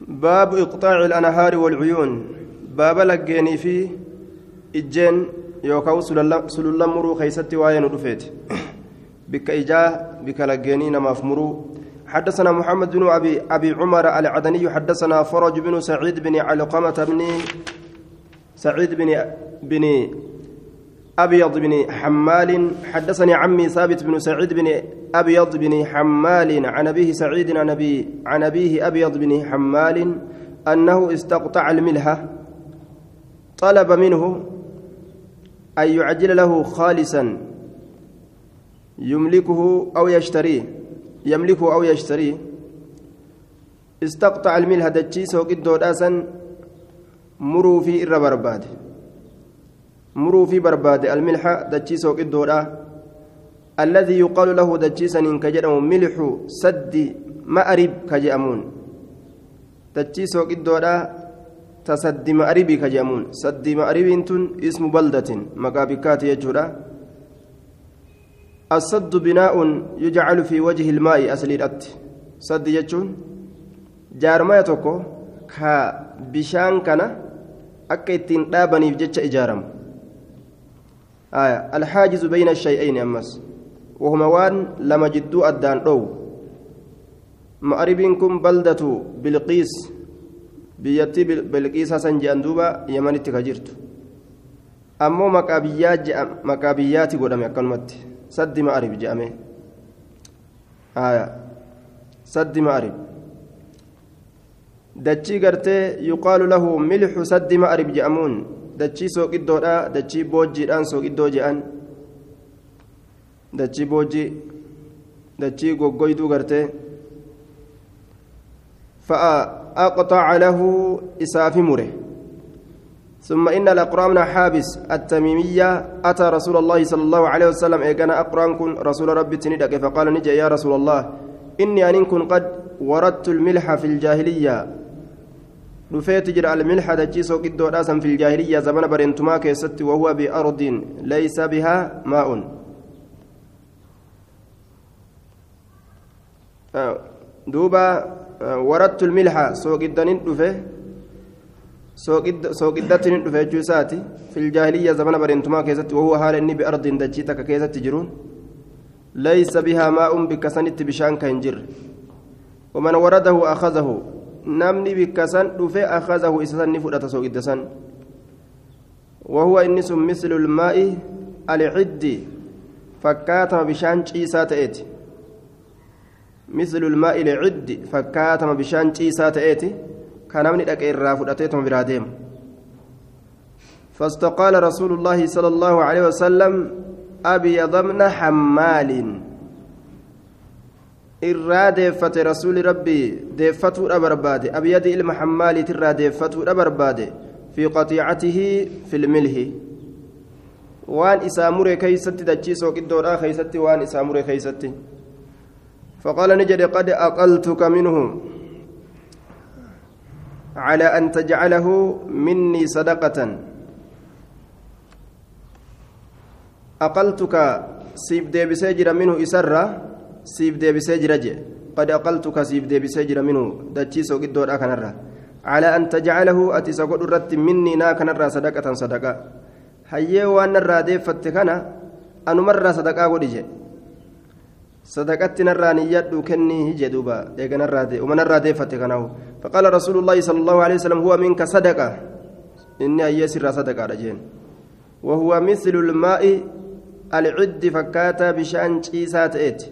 باب إقطاع الأنهار والعيون. باب لقيني في إجين يوكاو سلولا مرو خيستي واين رفيت بك إجاه بك لقيني نماف مرو. حدثنا محمد بن أبي أبي عمر العدني حدثنا فرج بن سعيد بن علقمة بن سعيد بن بن أبيض بن حمال. حدثني عمي ثابت بن سعيد بن أبيض بن حمال عن أبيه سعيد عن أبي عن أبيه أبيض بن حمال أنه استقطع الملحة طلب منه أن يعجل له خالصا. يملكه أو يشتريه. يملكه أو يشتريه. استقطع الملحة دجيس وقد مروا في الربرباد مروا في برباد الملح دجيس وقدودا الذي يقال له دجيسا إن كجرم ملح سد مأرب كجأمون. دجيس وقدودا تسد مأرب كجأمون. سد مأرب اسم بلدة مقابكات يجورا الصد بناء يجعل في وجه الماء أسلي الأت صد يجون. جارما يتوكو. كا بشان كان. akka ittiin dhaabaniif jecha ijaaramu آية الحاجز بين الشيئين أمس. وهما وان لما جدوا أدان أو. مأربينكم بلدة بلقيس. بيتي بلقيس حسن جاندوبا يمن تكجرت أمو مكابيات مكابيات قدام يكلمت سد مأرب جامي. آية سد مأرب. dachii gartee yuqaalu lahu milxu saddi ma'rib je'amuun dachii sooqiddoodha dachii boojjiidhaan sooqiddoo je'an. Dachii boojjii dachii goggoyduu gartee فأقطع له إساف مره ثم إن الأقرام حابس التميمية أتى رسول الله صلى الله عليه وسلم إيقنا أقران كن رسول ربي تندك فقال نجي يا رسول الله إني أن كن قد وردت الملح في الجاهلية dhufeeti jira almilxa dachiisoo qiddoodhaasan fi ljaahiliyyaa zamana bareentumaa keessatti wahuwa biardin laysa bihaa maa'un duuba warattu lmilxa sooqiddanin dhufe sooqiddatinin dhufe jechuu isaati fi ljaahiliyyaa zamana bareentumaa keessatti wahuwa haala inni biardin dachii takka keessatti jiruun laysa bihaa maa'un bikka sanitti bishaan ka hin jirre waman waradahu akazahu namni bikka san dhufe akazahu isa san ni fudhata soogidda san. وهو إنس مثل الماء العد فكاتم بشان عيسى تأتي مثل الماء العد فكاتم بشان عيسى تأتي كان من دك الرافضتهم براديم فاستقال رسول الله صلى الله عليه وسلم أبيض من حمال irraa deeffate rasuuli rabbii deeffatuudha barbaade abyadi ilma xammaaliit irraa deeffatuudha barbaade fi qatiicatihi fi lmilhi waan isaa mure keeysatti dachiisoo qiddoodha keeysatti waan isaa mure keeysatti فقال نجد قد أقلتك منه على أن تجعله مني صدقة أقلتك سيب دي بسجر منه إسرّة siif deebisee jira jee qad aqaltuka siif deebisee jira minuu dachiisoo qiddoodha kanarra calaa an tajcalahu ati isa godhu irratti minnii naa kanarraa sadaqatan sadaqa hayyee waan narraa deeffatte kana anumarraa sadaqaa godhi jee sadaqatti narraa niyyadhu kennii hije duuba eeganarraa deeffatte kanaahu faqaala rasuulu llaahi sala allahu alehi wasalam huwa minka sadaqa inni hayyee sirraa sadaqaadha jeen وهو مثل الماء العد فكاتا بشان شيسات إيت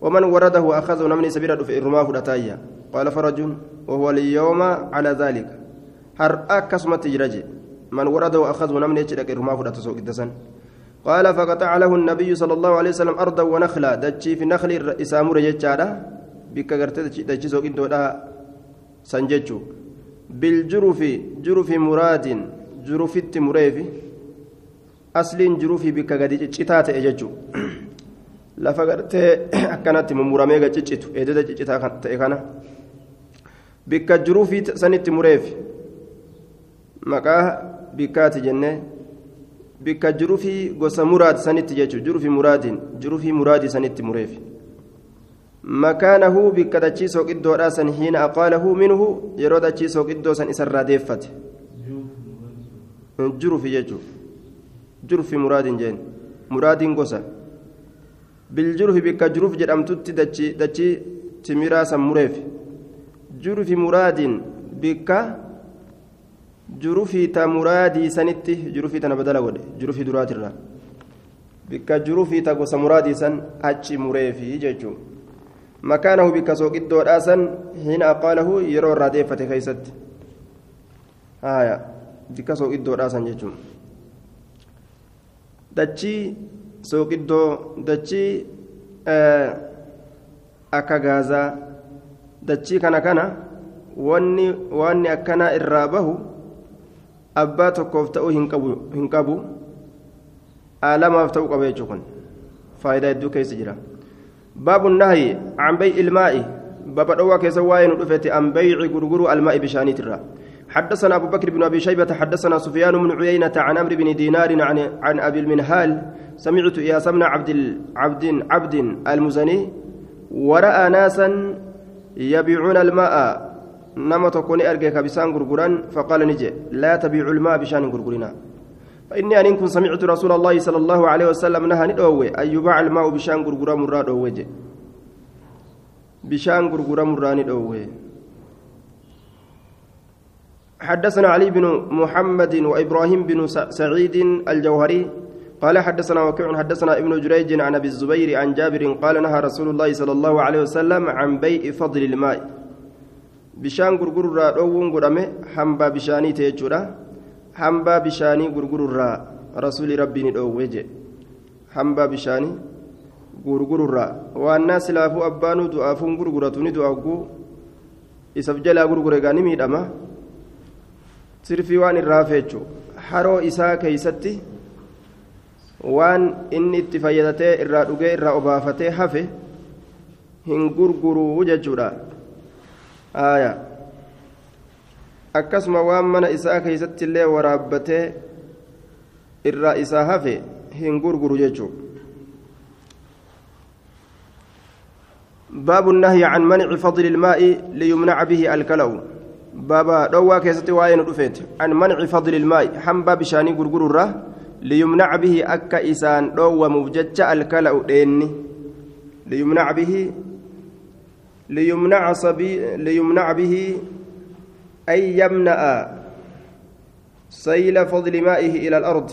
ومن ورده أخذه نمني سبيل في الرماه فلتايا قال فرج وهو اليوم على ذلك. هر أكسمت تجرجي. من ورده أخذه نمني يجرك الرماه فلتسوق الدسن قال فقطع له النبي صلى الله عليه وسلم أرضا ونخلا. دجي في نخل إسامور ججارة بك قرت دجي سوق سنججو بالجرف جرف مراد جرف التمريفي أصل جرف بك قد جتات أججو lafa gartee akkanatti mummuramee ga ciccitu ededa ciccitaa ta'e kana. Bikka jiruu fi sanitti mureef maqaa bikkaati jenne bikka jiruu fi gosa muraad sanitti jechuu jiruu fi muraadiin jiruu fi muraadii sanitti mureef. Makaanahu bikka dachiisoo qiddoodhaa san hiina aqaalahu minhu yeroo dachiisoo qiddoo san isarraa deeffate. Jiruu fi jechuu jiruu fi muraadiin jeen. Muraadiin gosa. بك جرف جرمتت دتشي دتشي تميرا سمريف جرف مراد بك جرفي تمرادي سنتي جرفي تنبدل ود جرفي درات الرا بك جرفي تقص مرادي سن أتشي مريفي جيجو مكانه بك سوق الدور آسن حين قاله يرو الراديفة كيست آية بك سوق الدور آسن جيجو دتشي الدور دتشي آه akka gaazaa dachii kana kana wanni waanni akkanaa irraa bahu abbaa tokkoof ta'uu hin qabu aalamaaf ta'uu qaba jechuu kun faayidaa hedduu keessa jira baabu nahyi can bay'i ilmaa'i baba keessa waa'ee nu dhufete an bayci gurguruu almaa'i bishaaniitirra حدثنا أبو بكر بن أبي شيبة حدثنا سفيان بن عيينة عن عمرو بن دينار عن عن أبي المنهال. سمعت إياس بن عبد عبد عبد المزني ورأى ناسا يبيعون الماء. نما تكون أرجع بسان غرغران فقال نجي لا تبيع الماء بشان غرغرنا. فإني أن كنت سمعت رسول الله صلى الله عليه وسلم نهى ندوي أن يباع الماء بشان غرغرا مراد أوجه بشان غرغرا مراد ندوي حدثنا علي بن محمد وإبراهيم بن سعيد الجوهري قال حدثنا وكيع حدثنا ابن جريج عن أبي الزبير عن جابر قال نهى رسول الله صلى الله عليه وسلم عن بيع فضل الماء. بشان غرغر را دوون غدامه حنبا بشاني تيجورا حنبا بشاني غرغر را رسول ربي ندووجه حنبا بشاني غرغر را. والناس لافو أبانو دعافون غرغرتوني دعاغو isaf jalaa gurgure gaani miidhama sirfii waan irraa feechu haroo isaa keeysatti waan inni itti fayyadatee irraa dhugee irraa obaafatee hafe hin gurguruu jechuudha aya akkasuma waan mana isaa keeysatti illee waraabbatee irraa isaa hafe hin gurguru jechuu باب النهي عن منع فضل الماء ليمنع به الكلو بابا دوا كيستي واين دفيت عن منع فضل الماء حنبا بشاني غرغر الره ليمنع به أكا إسان دو مبجج الكلأ ديني ليمنع به ليمنع صبي ليمنع به أي يمنع سيل فضل مائه إلى الأرض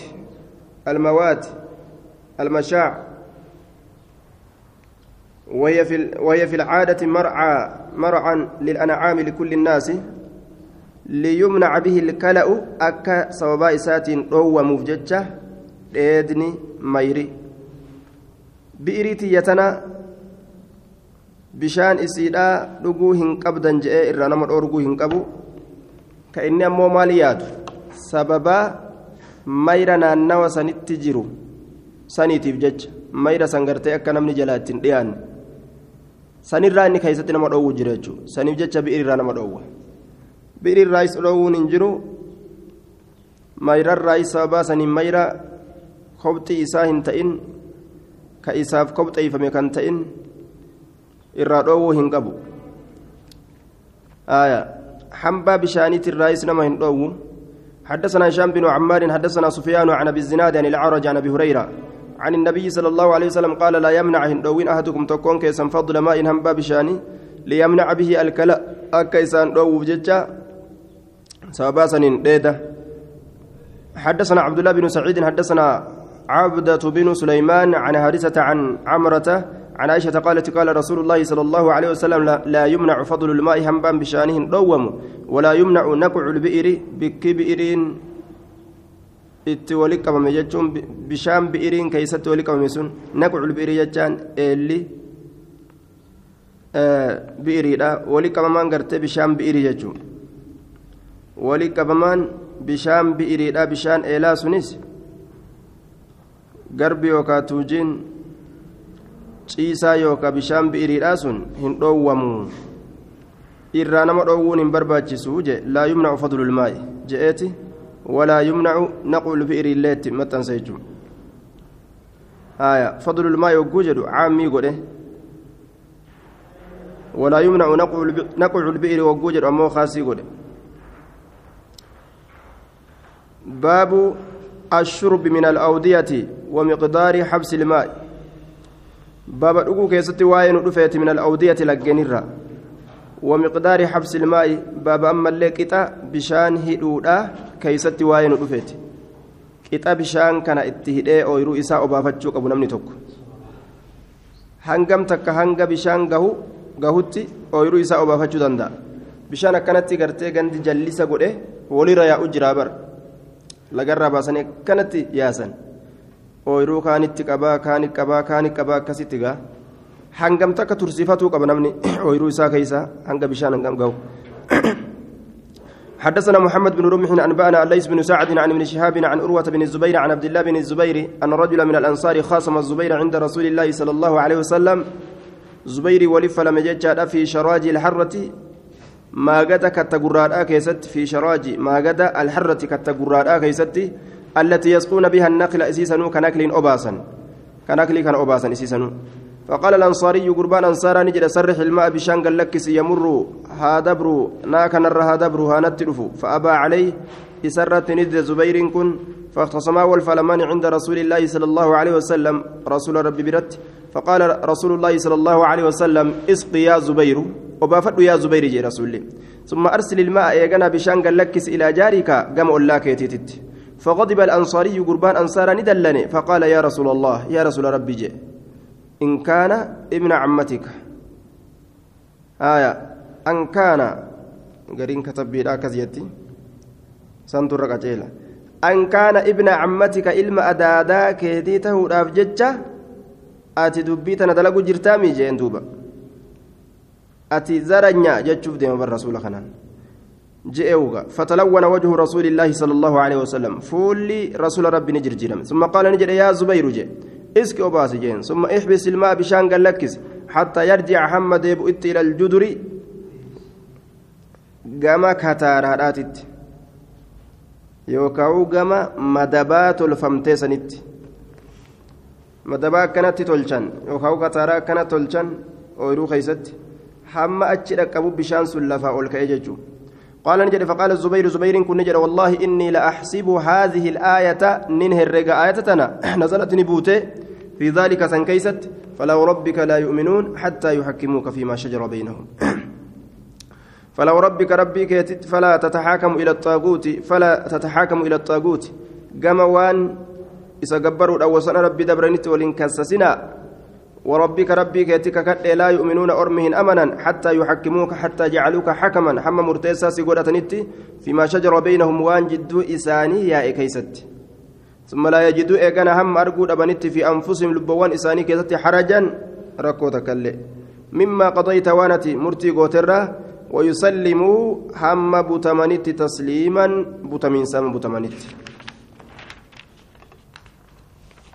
المواد المشاع وهي في وهي في العادة مرعى مرعى للأنعام لكل الناس ليمنع به الكلأ أكا سوابا إساتين روى مفججة dheedni mayri bi'irii tiyyatana bishaan isiidhaa dhuguu hin qabdan je'ee irraa nama dhoorguu hin qabu ka inni ammoo maal yaadu sababaa mayra naannawa sanitti jiru saniitiif jecha mayra san gartee akka namni jalaa ittiin dhiyaanne sanirraa inni keessatti nama dhoowwu jira jechuudha saniif jecha bi'irirraa nama dhoowwa bi'irirraayis dhoowwuun hin jiru. Mayrarraayis sababaa saniin mayra kobxii isaa hin ta'in ka isaaf kobxeeyfame kan ta'in irraa dhoowwuu hin qabu. آية حنبا بشانيت الرئيس نما هندو حدثنا هشام بن عمار حدثنا سفيان عن ابي الزناد عن العرج عن ابي هريره عن النبي صلى الله عليه وسلم قال لا يمنع هندوين احدكم تكون كيسا فضل ماء هنبا بشاني ليمنع به الكلا اكيسان دو بججا سباسا ديدا. حدثنا عبد الله بن سعيد حدثنا عبدة بن سليمان عن هارثة عن عمرة عن عائشة قالت قال رسول الله صلى الله عليه وسلم لا, يمنع فضل الماء هنبان بشانه دوم ولا يمنع نقع البئر بكبئرين itti wali qabame jechuun bishaan bi'iriin keessatti wali qabame sun naqcul bi'irii jechaan eelli bi'iriidha wali qabamaan gartee bishaan wali qabamaan bishaan bi'iriidha bishaan eelaa sunis garbi yookaan tuujiin ciisaa yookaan bishaan bi'iriidhaa sun hin dhoowwamu irraa nama dhoowwuun hin barbaachisu je laa yumnacu fadlul maa'i je'eeti walaa yumnacu naqul bi'irii illeetti maxxansa jechuun haya fadlul maa'i hogguu jedhu caammii godhe ولا يمنع نقع البئر وجوجر أمو خاسي قد باب الشرب من الأودية ومقدار حبس الماء باب الأقو كيستي واين رفيت من الأودية لجنرة ومقدار حبس الماء باب أما اللي كتا بشان هدودا كيستي واين رفيت كتا بشان كان اتهدئ أو يرو إساء أبافتشوك أبو نمني توك hangam takka hanga bishaan gahu gahutti ooyiruu isaa obaafachuu danda'a bishaan akkanatti gartee gandi jallisa godhe walirra yaa'u jiraa bar lagarraa baasanii akkanatti yaasan ooyiruu kaanitti qabaa kaanitti qabaa kaanitti qabaa akkasitti gaa hangam takka tursiifatuu qaba namni ooyiruu isaa keessa hanga bishaan hangam gahu حدثنا محمد بن رمح أنبأنا ليس بن سعد عن ابن شهاب عن أروة بن الزبير عن عبد الله بن الزبير أن رجلا من الأنصار خاصم الزبير عند رسول الله صلى الله عليه وسلم زبير ولف لم في شراج الحرة ما قد كتقرار كيست في شراج ما قد الحرة كتقرار كيست التي يسقون بها النقل أسيسنو كنقل أباسا كنقل كان أباسا أسيسنو فقال الأنصاري قربان أنصارا نجد سرح الماء بشان قال لك يمر هادبر ناك نر هادبر هانتلف فأبى عليه إسرت ند زبير كن فاختصما والفلمان عند رسول الله صلى الله عليه وسلم رسول ربي برت فقال رسول الله صلى الله عليه وسلم اسقي يا زبير وبافد يا زبير جي رسول ثم أرسل الماء يغنى بشان قال لك إلى جارك قام الله كيتيتت فغضب الأنصاري قربان أنصارا ندلني. فقال يا رسول الله يا رسول ربي جي إن كان ابن عمتك. آية أن كان قرين كتب كزيتي سنتو رقجيلا أن كان ابن عمتك إلما أدادا كيديته رافجتشا أتي دبيتنا دلقو جرتامي جين أتي زرنيا جتشوف ديما بالرسول خنان جئوغا فتلون وجه رسول الله صلى الله عليه وسلم فولي رسول ربي نجر جرم ثم قال نجر يا زبير جي اسك أباس جين ثم احبس الماء بشان قلكس حتى يرجع حمد يبؤت إلى الجدر قما كتار هراتت يوكاو قما مدبات الفمتسنت مدبا كانت تولشان يوكاو كتارا كانت حما أتشرك أبو بشان سلفا والكيججو قال نجد فقال الزبير زبير كن نجد والله إني لأحسب هذه الآية ننهي الرقاء آيتنا نزلت نبوته في ذلك سنكيست فلو ربك لا يؤمنون حتى يحكموك فيما شجر بينهم فلو ربك ربك فلا تتحاكم إلى الطاغوت فلا تتحاكم إلى الطاغوت جموان إذا جبروا أو سنة ربي دبرنت ولنكسسنا وربك ربك يتك لا يؤمنون أرمهن أمنا حتى يحكموك حتى جعلوك حكما. حما مرتيسا سيقولة نتي فيما شجر بينهم وان جدو إساني يا إكيست. ثم لا يجدوا إيقانا هم أرقود أبنت في أنفسهم لبوان إساني كيست حرجا rakkoo tokkollee. مما قضيت waan ati murtii goote ويسلموا هم بوتمانيت تسليما بوتمين سام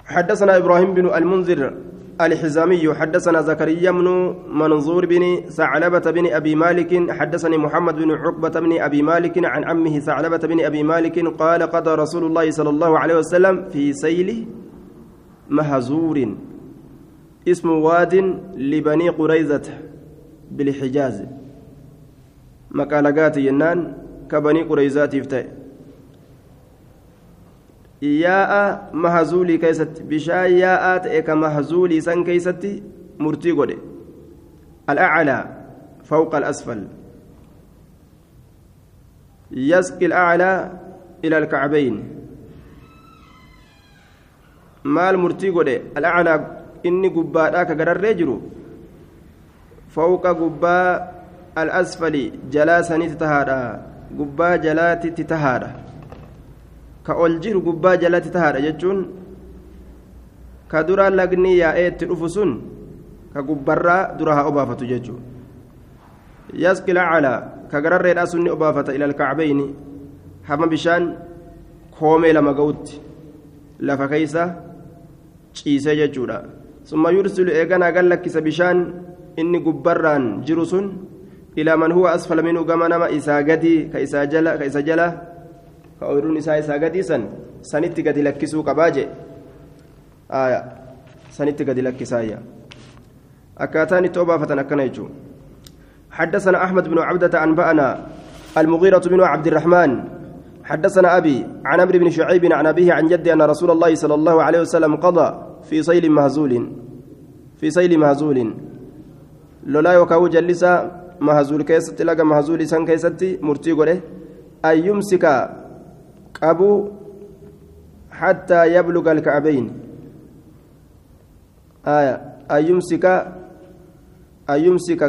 حدثنا إبراهيم بن المنذر الحزامي حدثنا زكريا بن منظور بن ثعلبة بن أبي مالك حدثني محمد بن عقبة بن أبي مالك عن عمه ثعلبة بن أبي مالك قال قضى رسول الله صلى الله عليه وسلم في سيل مهزور. اسم واد لبني قريزة بالحجاز. مقالقات ينان كبني قريزات يفتئ yaa'a mahazuulii keessatti bishaan yaa'aa ta'e ka mahazuulii san keessatti murtii godhe al'aclaa fawqa al'asfal yasqi al'aclaa ila alkacbayn maal murtii godhe al'aclaa inni gubbaadhaa ka gararree jiru fawqa gubbaa al'asfali jalaa sanitti tahaadha gubbaa jalaatitti tahaadha ka ol jiru gubbaa jalatti tahaadha jechuun ka dura lagni yaa'ee itti dhufu sun ka gubbarraa dura haa obaafatu jechuun yasqi lacalaa ka gararreedhaa sunni obaafata ila alkacbayni hama bishaan koomee lama ga'utti lafa keeysa ciisee jechuudha summa yursilu eeganaa gan lakkisa bishaan inni gubbarraan jiru sun ilaa man huwa asfala minhu gama nama isaa gadii ka isa jala ka ooyiruun isaa isaa gadiisan sanitti gadi lakkisuu qabaa jee sanitti gadi lakkisaayya akkaataan itti obaafatan akkana jechuun حدثنا أحمد بن عبدة أنبأنا المغيرة بن عبد الرحمن. حدثنا أبي عن عمرو بن شعيب عن أبيه عن جدي أن رسول الله صلى الله عليه وسلم قضى في سيل مهزول. في سيل مهزول. lolaa yookaan جلسا مهزول keeysatti laga مهزول san keeysatti murtii أن يمسك أبو حتى يبلغ الكعبين. آية. أن يمسك أن يمسك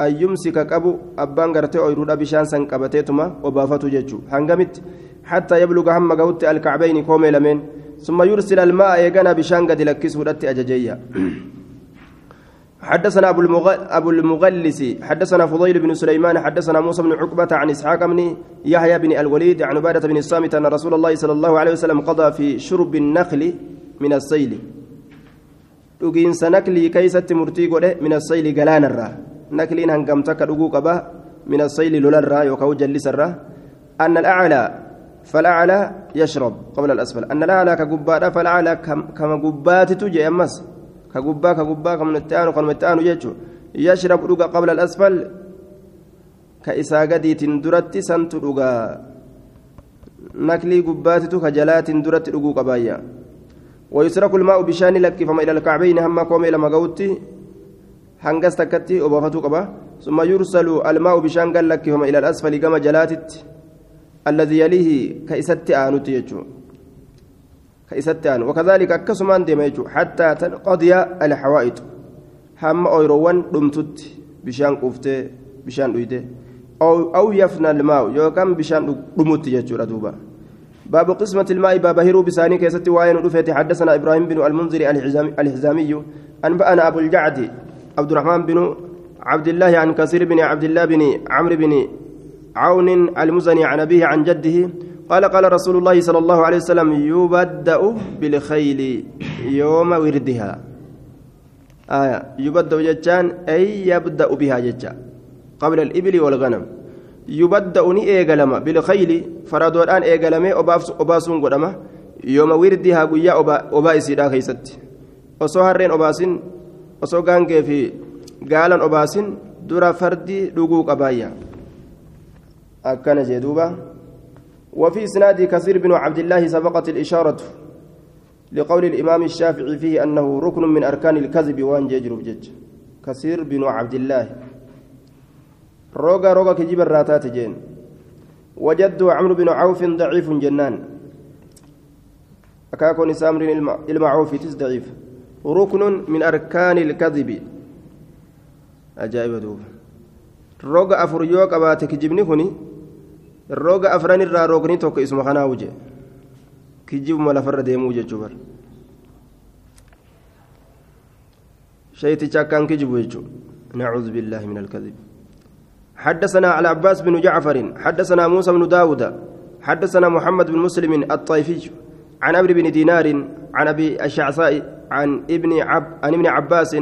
أن يمسك أبو أبان غرتي أويرود بشان سان قبتيتما وبافتو ججو. هنغمت. حتى يبلغ هم قوت الكعبين كومي لمن. ثم يرسل الماء يغنى بشان قد لكسه أججيا. حدثنا أبو, المغ... أبو المغلس حدثنا فضيل بن سليمان حدثنا موسى بن عقبة عن إسحاق بن يحيى بن الوليد عن عبادة بن الصامت أن رسول الله صلى الله عليه وسلم قضى في شرب النخل من السيل dhugiinsa naklii keeysatti murtii godhe min assayli galaanarraa nakliin hangamtakka dhuguu qaba min assayli lolarraa yookaan jallisarraa anna alaclaa falaclaa yashrab qabla alasfal anna alaclaa ka gubbaadha falaclaa kama gubbaatitu jee ammas كغبا كغبا كمنتانو كمنتانو يجو يشرب دوغا قبل الأسفل كإسا قديت درت سنت دوغا نكلي قباتتو كجلات درت دوغو قبايا ويسرق الماء بشان لك فما إلى الكعبين هم قوم إلى مقوتي هنغس تكتي وبفتو قبا ثم يرسل الماء بشان لك فما إلى الأسفل كما جلاتت الذي يليه كإسات آنوتي يجو كيستان وكذلك كسمان ديميجو حتى تنقضي الحوائط. هم أويروان دمتت بشان قفته bishaan دويته. أو أو يفنى الماء. yookiin bishaan dhumatu يجو دوبا. باب قسمة الماء. باب hiruu bishaanii keeysatti waan dhufe حدثنا إبراهيم بن المنذر الحزامي. أنبأنا أبو الجعد عبد الرحمن بن عبد الله عن كثير بن عبد الله بن عمرو بن عون المزني عن أبيه عن جده قال قال رسول الله صلى الله عليه وسلم يبدأ بالخيل يوم وردها. آية يبدأ جتان أي يبدأ بها جتا قبل الإبل والغنم. يبدأ ني إيغلما بالخيل فرادو الآن إيغلمي أباسون قدما. يوم وردها قيا أبائسي دا خيست. osoo harreen obaasin osoo gaangee fi gaalan obaasin dura fardi dhuguu qabaayya akkana jee duuba وفي إسناد كثير بن عبد الله سبقت الإشارة لقول الإمام الشافعي فيه أنه ركن من أركان الكذب وأن يجرب جج كثير بن عبد الله. روغا روغا كجيب الراتات جين. وجد عمرو بن عوف ضعيف جنان. أكاكون سامر إلمعوف تس ضعيف. ركن من أركان الكذب. أجائب دوب. روغا أفريوك أباتك جبني هني rooga afran irraa roogni tokko isuma kanaa wuje. Kijibuma lafarra deemuu jechuu bar akkaan kijibu jechuu. نعوذ بالله من الكذب حدثنا على عباس بن جعفر حدثنا موسى بن داود حدثنا محمد بن مسلم الطائفي عن عمرو بن دينار عن ابي الشعثاء عن ابن عب عن ابن عباس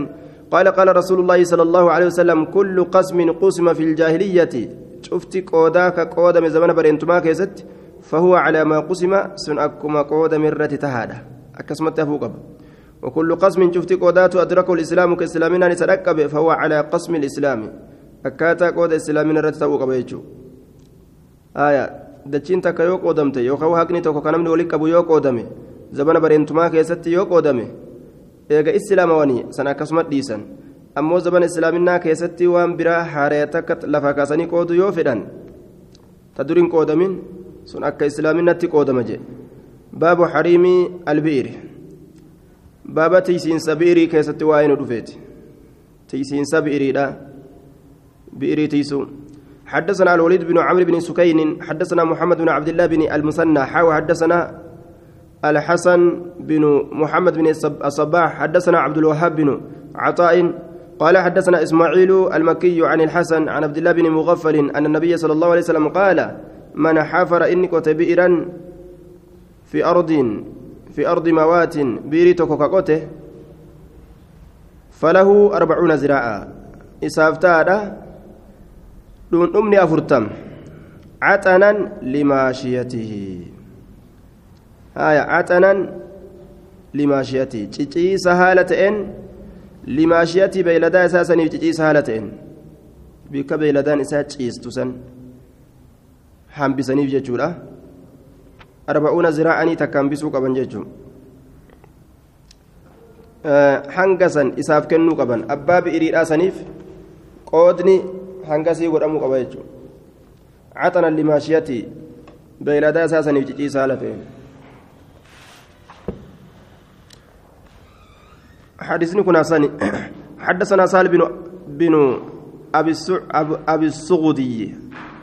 قال قال رسول الله صلى الله عليه وسلم كل قسم قسم في الجاهليه شفتي قودا كقودا زمن برينتما كيست فهو على ما قسم سن أكما قودا مرة تهادا أكسمت فوقب وكل قسم شفتي قودات أدركه الإسلام كإسلامنا نسرقب فهو على قسم الإسلام أكاتا قودا إسلامنا رتتوق بيجو آية dachiin takka yoo qoodamte yookaan haqni tokko kan namni waliin qabu yoo qoodame zabana bareentumaa keessatti yoo qoodame eega islaamawanii san akkasuma dhiisan. Ammoo zabana islaaminaa keessatti waan biraa haaree takka lafa kaasanii qoodu yoo fedhan ta duriin qoodamin sun akka islaaminatti qoodama jee baabu xariimii albi'iri baaba tiysiinsa bi'irii keessatti waa'ee nu dhufeeti tiysiinsa bi'iriidha bi'irii tiisuu حدثنا الوليد بن عمرو بن سكين حدثنا محمد بن عبد الله بن المثنى حاو حدثنا الحسن بن محمد بن الصباح حدثنا عبد الوهاب بن عطاء قال حدثنا إسماعيل المكي عن الحسن عن عبد الله بن مغفل أن النبي صلى الله عليه وسلم قال من حفر إني بئرا في أرض في أرض موات بيريتو كوكاكوته فله أربعون زراعة. إسافتادا دون أمني أفرتم. عتنا لماشيته. آية عتنا لماشيته. تشي سهالة إن limaashiyati beeyladaa isaa saniif ciciisa haala ta'een bikka beeyladaan isaa ciistu san hambisaniif jechuudha arba'uuna ziraa'anii takka hambisuu qaban jechuun hanga san isaaf kennuu qaban abbaa bi'iriidhaa saniif qoodni hangasii godhamuu qaba jechuudha caxana limaashiyati beeyladaa isaa saniif ciciisaa haala ta'e حديثني كنا ساني. حدثنا سال بن بن أبي أبي السغدي.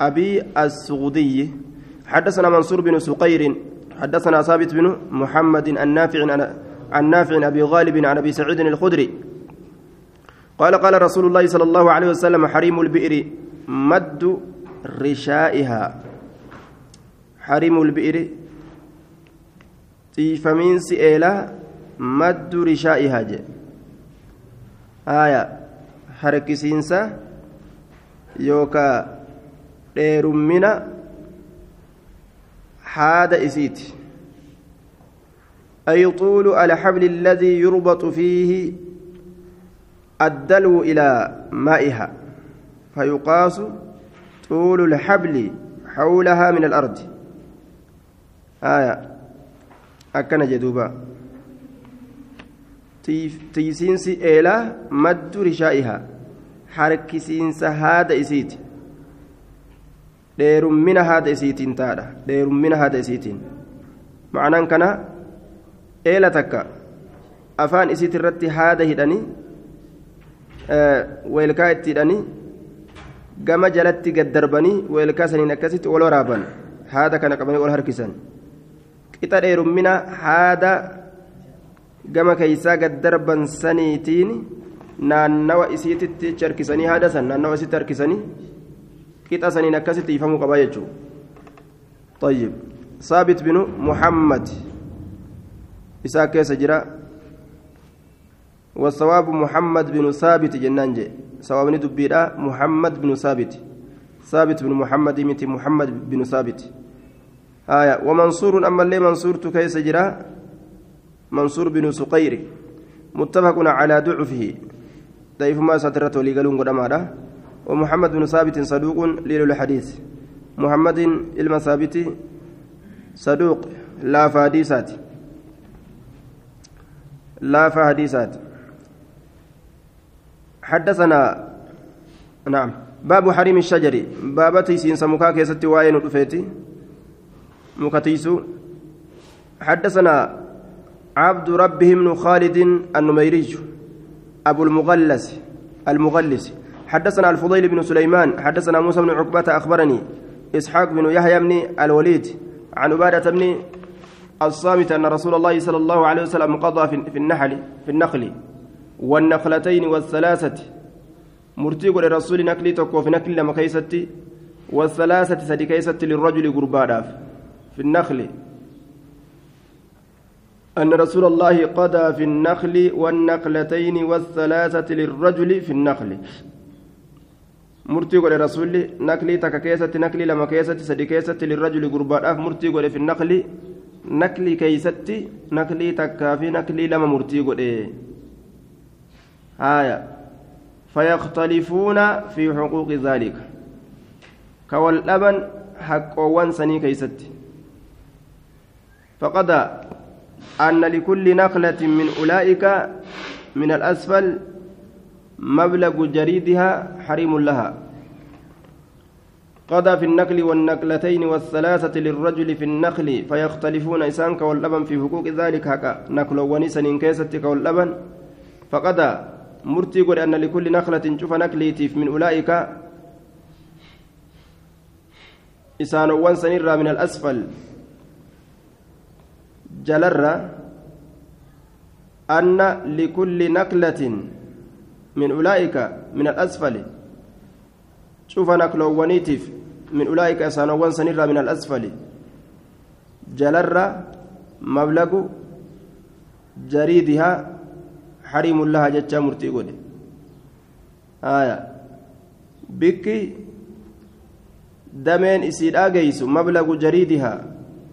أبي السغدي. حدثنا منصور بن سقير. حدثنا ثابت بن محمد النافع عن نافع أبي غالب عن أبي سعيد الخدري. قال قال رسول الله صلى الله عليه وسلم حريم البئر مد رشائها. حريم البئر. تيفمين سئيلا مد رشائها جي آية حركسينسا يوكا ديرمنا حاد إسيت أي طول الحبل الذي يربط فيه الدلو إلى مائها فيقاس طول الحبل حولها من الأرض آية أكن جدوبا تيسينسي إلى مد رشائها حركسينس هذا إسيت dheerummina haada isiitiin taadha dheerummina haada isiitiin ma'anaan kana eela takka afaan isiit irratti haada hidhanii weelkaa itti hidhanii gama jalatti gad darbanii weelkaa saniin akkasitti ol waraaban haada kana qabanii ol harkisan qixa dheerummina haada gama keeysaa gad darban saniitiin naannawa isiititti harkisanii haada san naannawa isitti harkisanii qixa saniin akkasitti ifamuu qabaa jechuudha طيب ثابت بن محمد إساء كيس جرا والصواب محمد بن ثابت جنانجي صواب ندبيرا محمد بن ثابت ثابت بن محمد متي محمد بن ثابت آية ومنصور أما اللي منصور كيس جرا منصور بن سقير متفق على ضعفه. ضعيف ما سترته لقلون قد ومحمد بن ثابت صدوق ليل الحديث. محمد علم ثابت صدوق. لا فحديثات لا فحديثات حدثنا نعم باب حريم الشجر. باب teessuma mukaa keeysatti waan dhufetti مكتيسو. حدثنا عبد ربه بن خالد النميري أبو المغلس المغلس. حدثنا الفضيل بن سليمان حدثنا موسى بن عقبة أخبرني إسحاق بن يحيى بن الوليد عن عبادة بن الصامت أن رسول الله صلى الله عليه وسلم قضى في النحل في النخل والنخلتين والثلاثة. مرتيق للرسول نكلي تكو في نكل لما والثلاثة سدي للرجل قربانا في النخل. أن رسول الله قضى في النخل والنقلتين والثلاثة للرجل في النخل rasuulli naklii takka keessatti naklii lama keessatti sadi keessatti lirrajuli gurbaadhaaf murtii godhe fi nakli naklii keeysatti naklii takkaa fi naklii lama murtii godhe haya fayaktalifuuna fi xuquuqi dhaalika ka wal dhaban haqqoowwan sanii keeysatti فقد أن لكل نخلة من أولئك من الأسفل مبلغ جريدها حريم لها. قضى في النقل والنقلتين والثلاثة للرجل في النخل فيختلفون إسانك واللبن في حقوق ذلك. هكا نقل ونسن كيستك واللبن. فقضى مرتي قل أن لكل نخلة شوف نقليتيف من أولئك. إسان وانسنر من الأسفل. جلر أن لكل نقلة من أولئك من الأسفل. شوف نقلوانيتف من أولئك أسانوان سنرى من الأسفل. جلر مبلغ جريدها حريم لها جتشا مرتي آية. بكي دمين إسيد آجيس مبلغ جريدها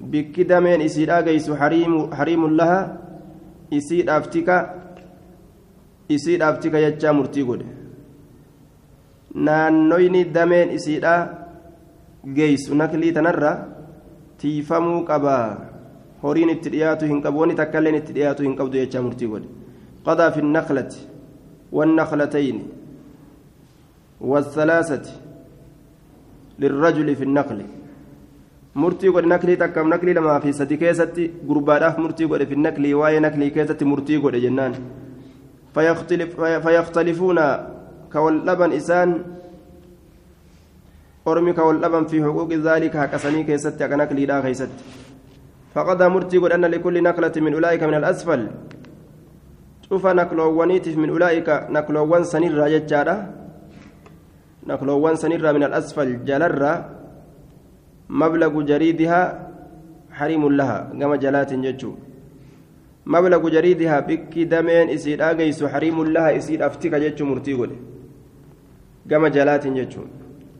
دمين إسيد آجيس حريم حريم لها إسيد أفتكا isiidhaaf tika jechaa murtii godhe naannoyni dameen isiidha geeysu naklii tanarra tiifamuu qabaa horiin itti dhiyaatu hin qabu wanni takkailleen itti dhiyaatu hin qabdu jechaa murtii godhe qadaa fi naklati والنخلتين والثلاثة للرجل في النقل murtii godhe naklii takkam naklii lamaa fi sadi keessatti gurbaadhaaf murtii godhe fi naklii waa'ee naklii keessatti murtii godhe jennaan fayaktalifuuna ka wal dhaban isaan ormi ka wal dhaban fi xuquuqi zaalika haqasanii keessatti haqa nakliidhaa keessatti faqadaa murtii godhe anna likulli naklati min ulaa'ika min alasfal cufa nakloowwaniitiif min ulaa'ika nakloowwan sanirraa jechaadha nakloowwan sanirraa min alasfal jalarraa mablagu jariidihaa hariimun laha gama jalaatiin jechuudha mablagu jariidihaa bikki dameen isii dhaageysu hariimun laha isiidhaaf tika jechuu murtii godhe. Gama jalaatiin jechuudha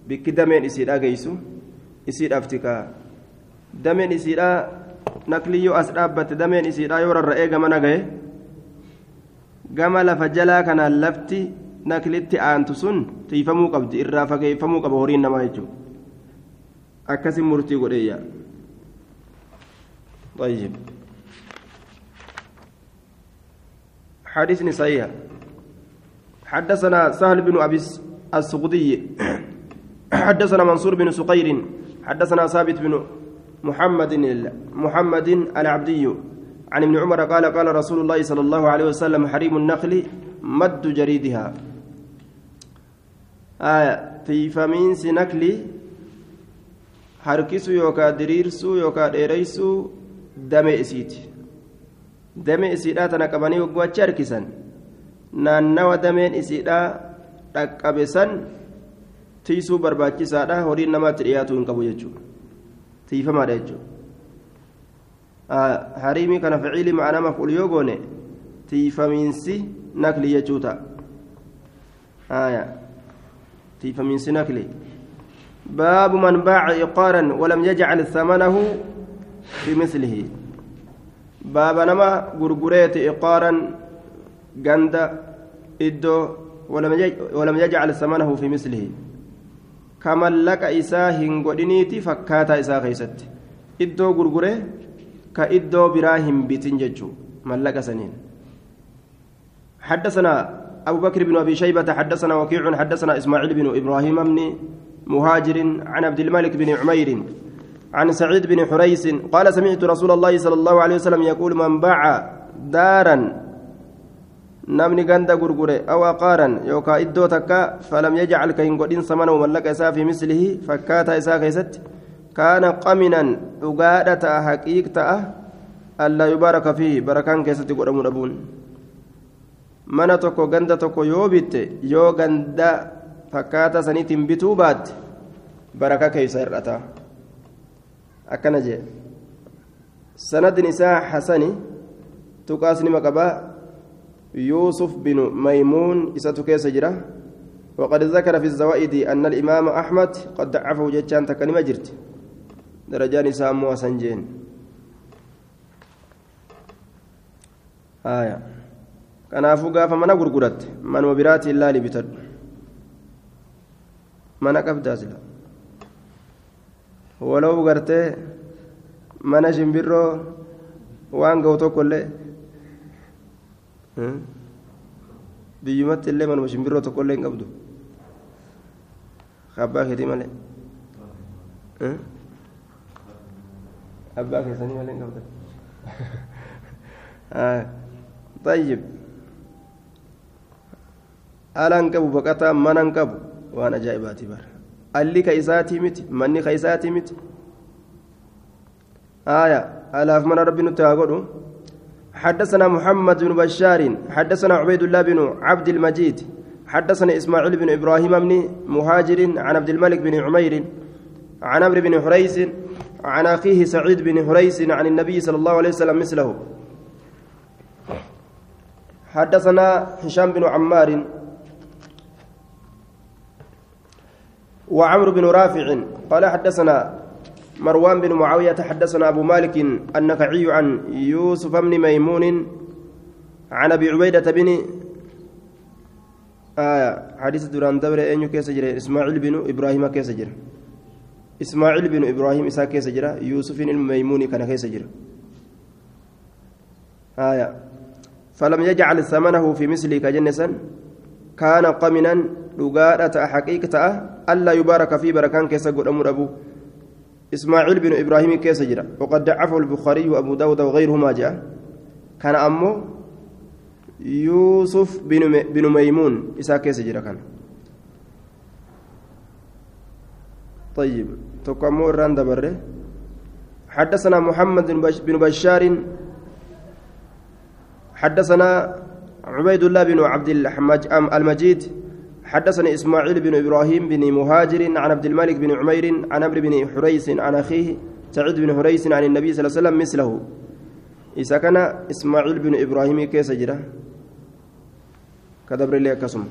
bikki dameen isii dhaageysu isiidhaaf tika dameen isiidhaa nakliyyoo as dhaabbatte dameen isiidhaa yoo rarra'ee gama nagaye gama lafa jalaa kanaan lafti naklitti aantu sun tiifamuu qabdi irraa fageeffamuu qaba horiin namaa jechuudha. أكسم مرتي قرية طيب حديث صحيح حدثنا سهل بن أبي السقطي حدثنا منصور بن سقير حدثنا ثابت بن محمد محمد العبدي عن ابن عمر قال قال رسول الله صلى الله عليه وسلم حريم النخل مد جريدها آية في فمين نكلي harkisuu yookaan diriirsuu yookaan dheereysuu damee isiiti damee isiidhaa tana qabanii wagguu achi harkisan naannawa dameen isiidhaa dhaqqabe san tiisuu barbaachisaadha horiin namaatti dhiyaatu hin qabu jechuudha tiifamaadha jechuudha hariimii kana ficiilii ma'anaa maf'ul yoo goone tiifamiinsi nakli jechuu tiifamiinsi nakli. باب من باع إقارا ولم يجعل ثمنه في مثله. باب نما غرغريت إقارا غندا إدو ولم يجعل ثمنه في مثله. كما لك إساه هنغودينيتي فكاتا إساه خيست. إدو غرغري كإدو براهم بتنججو ملك سنين. حدثنا أبو بكر بن أبي شيبة حدثنا وكيع حدثنا إسماعيل بن إبراهيم بن مهاجر عن عبد الملك بن عمير عن سعيد بن حريس قال سمعت رسول الله صلى الله عليه وسلم يقول من باع دارا نمني غندا غرغرة أو عقارا يوكا إدو تكا فلم يجعل كين غدين ثمنه ملك إسا في مثله فكاتا إسا كيست كان قمنا دغادة حقيقة ألا يبارك فيه بركان كيست قدمون أبون. mana tokko ganda tokko yoo bitte yoo ganda fakkaata saniitiin bituu baatte baraka keeysa hir'ata akkana jee sanadin isaa hasani tuqaasnima qabaa يوسف بن ميمون إساتو كيس جرا وقد ذكر في الزوائد أن الإمام أحمد قد ضعفه جتشان تكلمة جرت درجان سامو وسنجين آية kanaafuu gaafa mana gurguratte manuma biraatti ilaali bitadhu mana qabdaa sila walau gartee mana shimbirroo waan ga'u tokkollee biyyumatti illee manuma shimbirroo tokkollee hin qabdu abbaa keetii malee abbaa keessanii malee hin qabdan طيب alaan qabu baqataa manan qabu waan ajaa'ibaati bara. Alli ka isaatii miti manni ka isaatii آية ألاف من ربي نتاغدو حدثنا محمد بن بشار حدثنا عبيد الله بن عبد المجيد حدثنا إسماعيل بن إبراهيم بن مهاجر عن عبد الملك بن عمير عن عمرو بن حريس عن أخيه سعيد بن حريس عن النبي صلى الله عليه وسلم مثله حدثنا هشام بن عمار وعمرو بن رافع قال حدثنا مروان بن معاوية حدثنا أبو مالك النخعي عن يوسف بن ميمون عن أبي عبيدة بن آية حديث duraan dabre أنيو keeysa jira. إسماعيل بن إبراهيم keeysa jira. إسماعيل بن إبراهيم isa keeysa jira. يوسف الميموني kana keeysa jira. آية. فلم يجعل ثمنه في مثله كجنسا كان قمنا لقاءة حقيقة ألا يبارك في بركان كيس قد أمر أبو إسماعيل بن إبراهيم كيس جرى وقد ضعفه البخاري وأبو داود وغيرهما جاء كان أمه يوسف بن ميمون إسا كيس جرى كان طيب تقامو الران دبره حدثنا محمد بن بشار حدثنا عبيد الله بن عبد المجيد حدثني إسماعيل بن إبراهيم بن مهاجر عن عبد الملك بن عمير عن عمرو بن حريث عن أخيه سعيد بن حريث عن النبي صلى الله عليه وسلم مثله. إذا كان إسماعيل بن إبراهيم كيس جرا كدبر لي كسم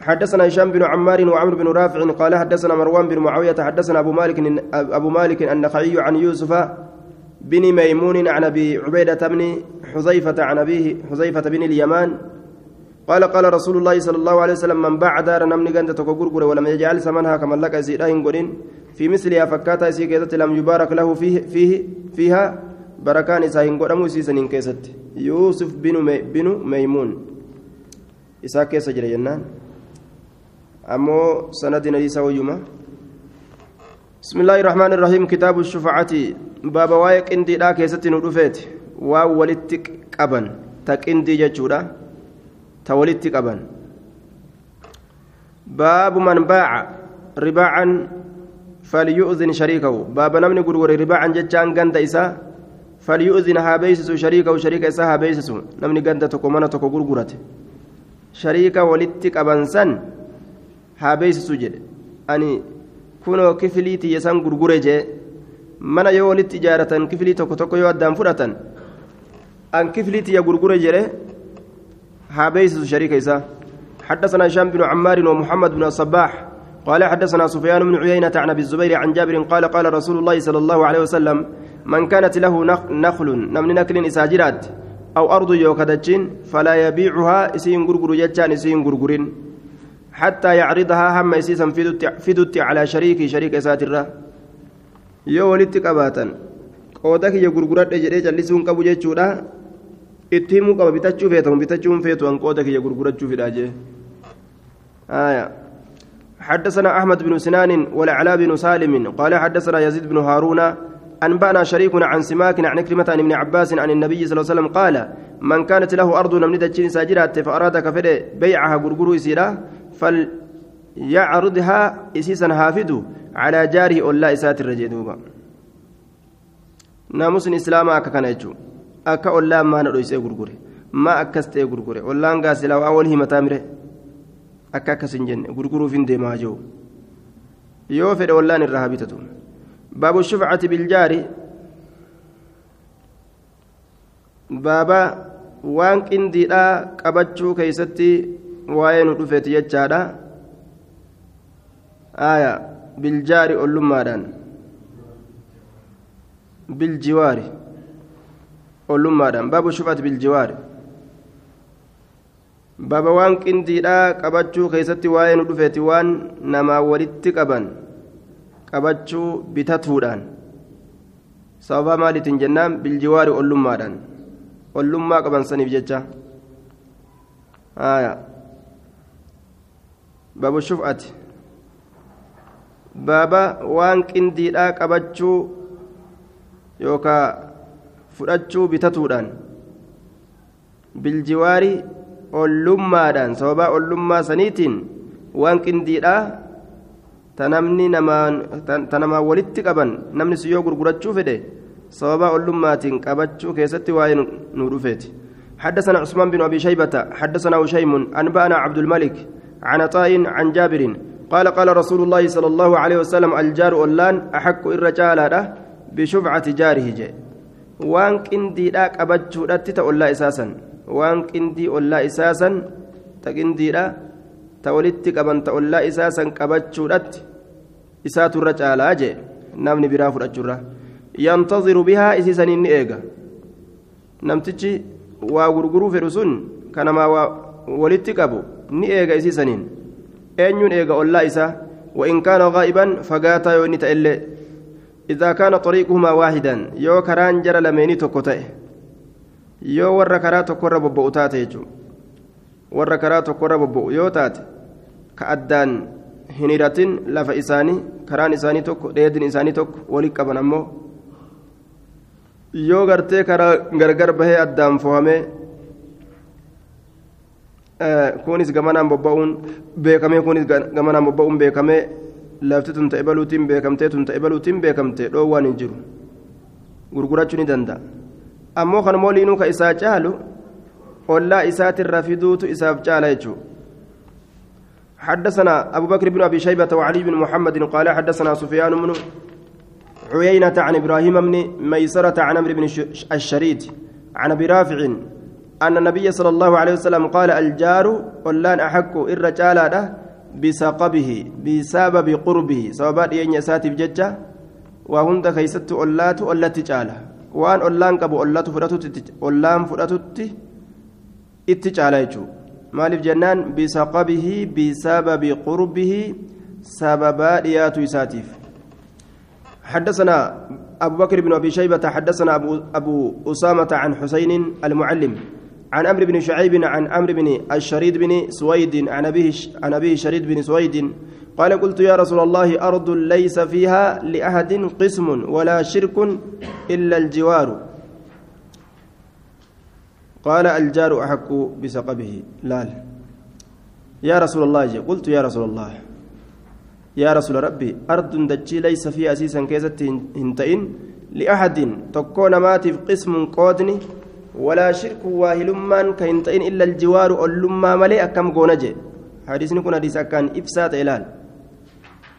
حدثنا هشام بن عمار وعمر بن رافع قال حدثنا مروان بن معاوية حدثنا أبو مالك أبو مالك النخعي عن يوسف بن ميمون عن أبي عبيدة بن حذيفة عن أبيه حذيفة بن اليمان قال قال رسول الله صلى الله عليه وسلم من باع دار نمني غنت تكغرغر ولم يجعل ثمنها كما لك سيداين غدين في مثلها فكاتا سي كيدت لم يبارك له فيه فيه فيها بركان ساين غدمو سيسنين كيست يوسف بن مي بن ميمون. إسا كيس جرى جنان. أمو سند نيسا ويما بسم الله الرحمن الرحيم. كتاب الشفعة. بابا وايق إندي لا كيست ندفت واو ولتك قبن تك إندي جچودا تولدت قبن باب من باع رباعا فليؤذن شريكه. باب نمني غرور رباعا جتان غند إسا فليؤذن هابيسس شريكه شريك إسا هابيسس نمني غند تكو منا تكو غرغرته شريكا ولدت قبن سن هابيسس جد. أني kunoo kifilii tiyya san gurgure jee mana yoo walitti ijaaratan kifilii tokko tokko yoo addaan fudhatan an هابيس شريك إسا حدثنا هشام بن عمار ومحمد بن الصباح قال حدثنا سفيان بن عيينة عن أبي الزبير عن جابر قال قال رسول الله صلى الله عليه وسلم من كانت له نخل نمن نكل إساجرات أو أرض يوكدتشين فلا يبيعها إسين غرغر يجان إسين غرغرين حتى يعرضها هم إسيسا فدت على شريك شريك يو ولدت قباتا. قودك يغرغرات إجري جلسون قبو جيتشورا itti himuu qaba bitachuu feetamu bitachuun feetu hanqooda kiyya gurgurachuu fidha jee. حدثنا أحمد بن سنان والعلاء بن سالم قال حدثنا يزيد بن هارون أنبأنا شريك عن سماك عن كلمة عن ابن عباس عن النبي صلى الله عليه وسلم قال من كانت له أرض نمني دجين ساجرات فأراد كفر بيعها غرغرو يسيرا فليعرضها إسيسا هافد على جاره أولا إسات الرجيدوبا ناموس الإسلام أكا كان يجو akka ollaan maana dhoysee gurgure maa akkas ta'e gurgure? Ollaan gaasilaa waan wal himataa mire? Akka akkas hin jenne gurguruuf hin deemaa jiru. Yoo fedhe ollaan irraa habitatu baabu shufcati biljaari baaba waan qindiidhaa qabachuu keeysatti waa'ee nu dhufeeti jechaadha. Aya biljaari ollummaadhaan. Biljiwaari ollummaadhaan baabu shufati biljiwaari baaba waan qindiidhaa qabachuu keessatti waa'ee nu dhufeeti waan namaa walitti qaban qabachuu bitatuudhaan sababa maaliitiin jennaan biljiwaari ollummaadhaan ollummaa qaban saniif jecha baabu shufati baaba waan qindiidhaa qabachuu yookaa fudhachuu bitatuudhaan biljiwaari ollummaadhaan sababaa ollummaa saniitiin waan qindiidhaa ta namaa walitti qaban namni si yoo gurgurachuu fedhe sababaa ollummaatiin qabachuu keessatti waa'ee nu dhufeeti حدثنا عثمان بن ابي شيبه حدثنا هشيم انبانا عبد الملك عن عطاء عن جابر قال قال رسول الله صلى الله عليه وسلم الجار أولان أحق الرجال بشفعة جاره جي waan qindiidhaa qabachuudhatti ta ollaa isaasan waan qindii ollaa isaasan ta qindiidha ta walitti qaban ta ollaa isaasan qabachuudhatti isaaturra caalaa jee namni biraa fudhachuurra yantaziru bihaa isiisaniin ni eega namtichi waa gurguruu fedhu sun kanamaa waa walitti qabu ni eega isii saniin eenyuun eega ollaa isaa وإن كان غائبا فقاتا يوني تألي إذا كان طريقهما واحدا يو كران جرى لميني تكوتئ yoo warra karaa tokkorra bobba'u taate jechuudha warra karaa tokkorra bobba'u yoo taate ka addaan hin hiratin lafa isaanii karaan isaanii tokko dheedin isaanii tokko walitti qaban ammoo yoo gartee karaa gargar bahee addaan fohamee kunis gamanaan bobba'uun beekamee kunis gamanaan bobba'uun beekamee lafti tun ta'e baluutiin beekamtee tun ta'e baluutiin beekamtee dhoowwaan hin jiru gurgurachuu ni danda'a. ammoo kan mooliinuu ka isaa caalu ollaa isaatirra fiduutu isaaf caala jechuudha حدثنا أبو بكر بن أبي شيبة وعلي بن محمد قال حدثنا سفيان بن عيينة عن إبراهيم بن ميسرة عن عمرو بن الشريد عن أبي رافع أن النبي صلى الله عليه وسلم قال الجار ولان أحق بسقبه بسبب قربه سببات ينسات بججة وهند كيست أولات التي جاله waan ollaan qabu ollaan fudhatutti itti caala jechuudha maaliif jennaan bisaqabihi bisababi qurbihi sababaa dhiyaatu isaatiif حدثنا أبو بكر بن أبي شيبة حدثنا أبو, أبو أسامة عن حسين المعلم عن أمر بن شعيب عن أمر بن الشريد بن سويد عن أبيه عن أبيه شريد بن سويد. قال قلت يا رسول الله أرض ليس فيها لأحد قسم ولا شرك إلا الجوار. قال الجار أحق بسقبه. لا. يا رسول الله قلت يا رسول الله يا رسول ربي أرض دجي ليس فيها أسيسا كيزت هنتئن لأحد تكون ماتف قسم قودني. ولا شرك واهلمان كهنتئن إلا الجوار أولما ملئ أكم قونجي. حديثني كن حديث أكان إفسات إلال.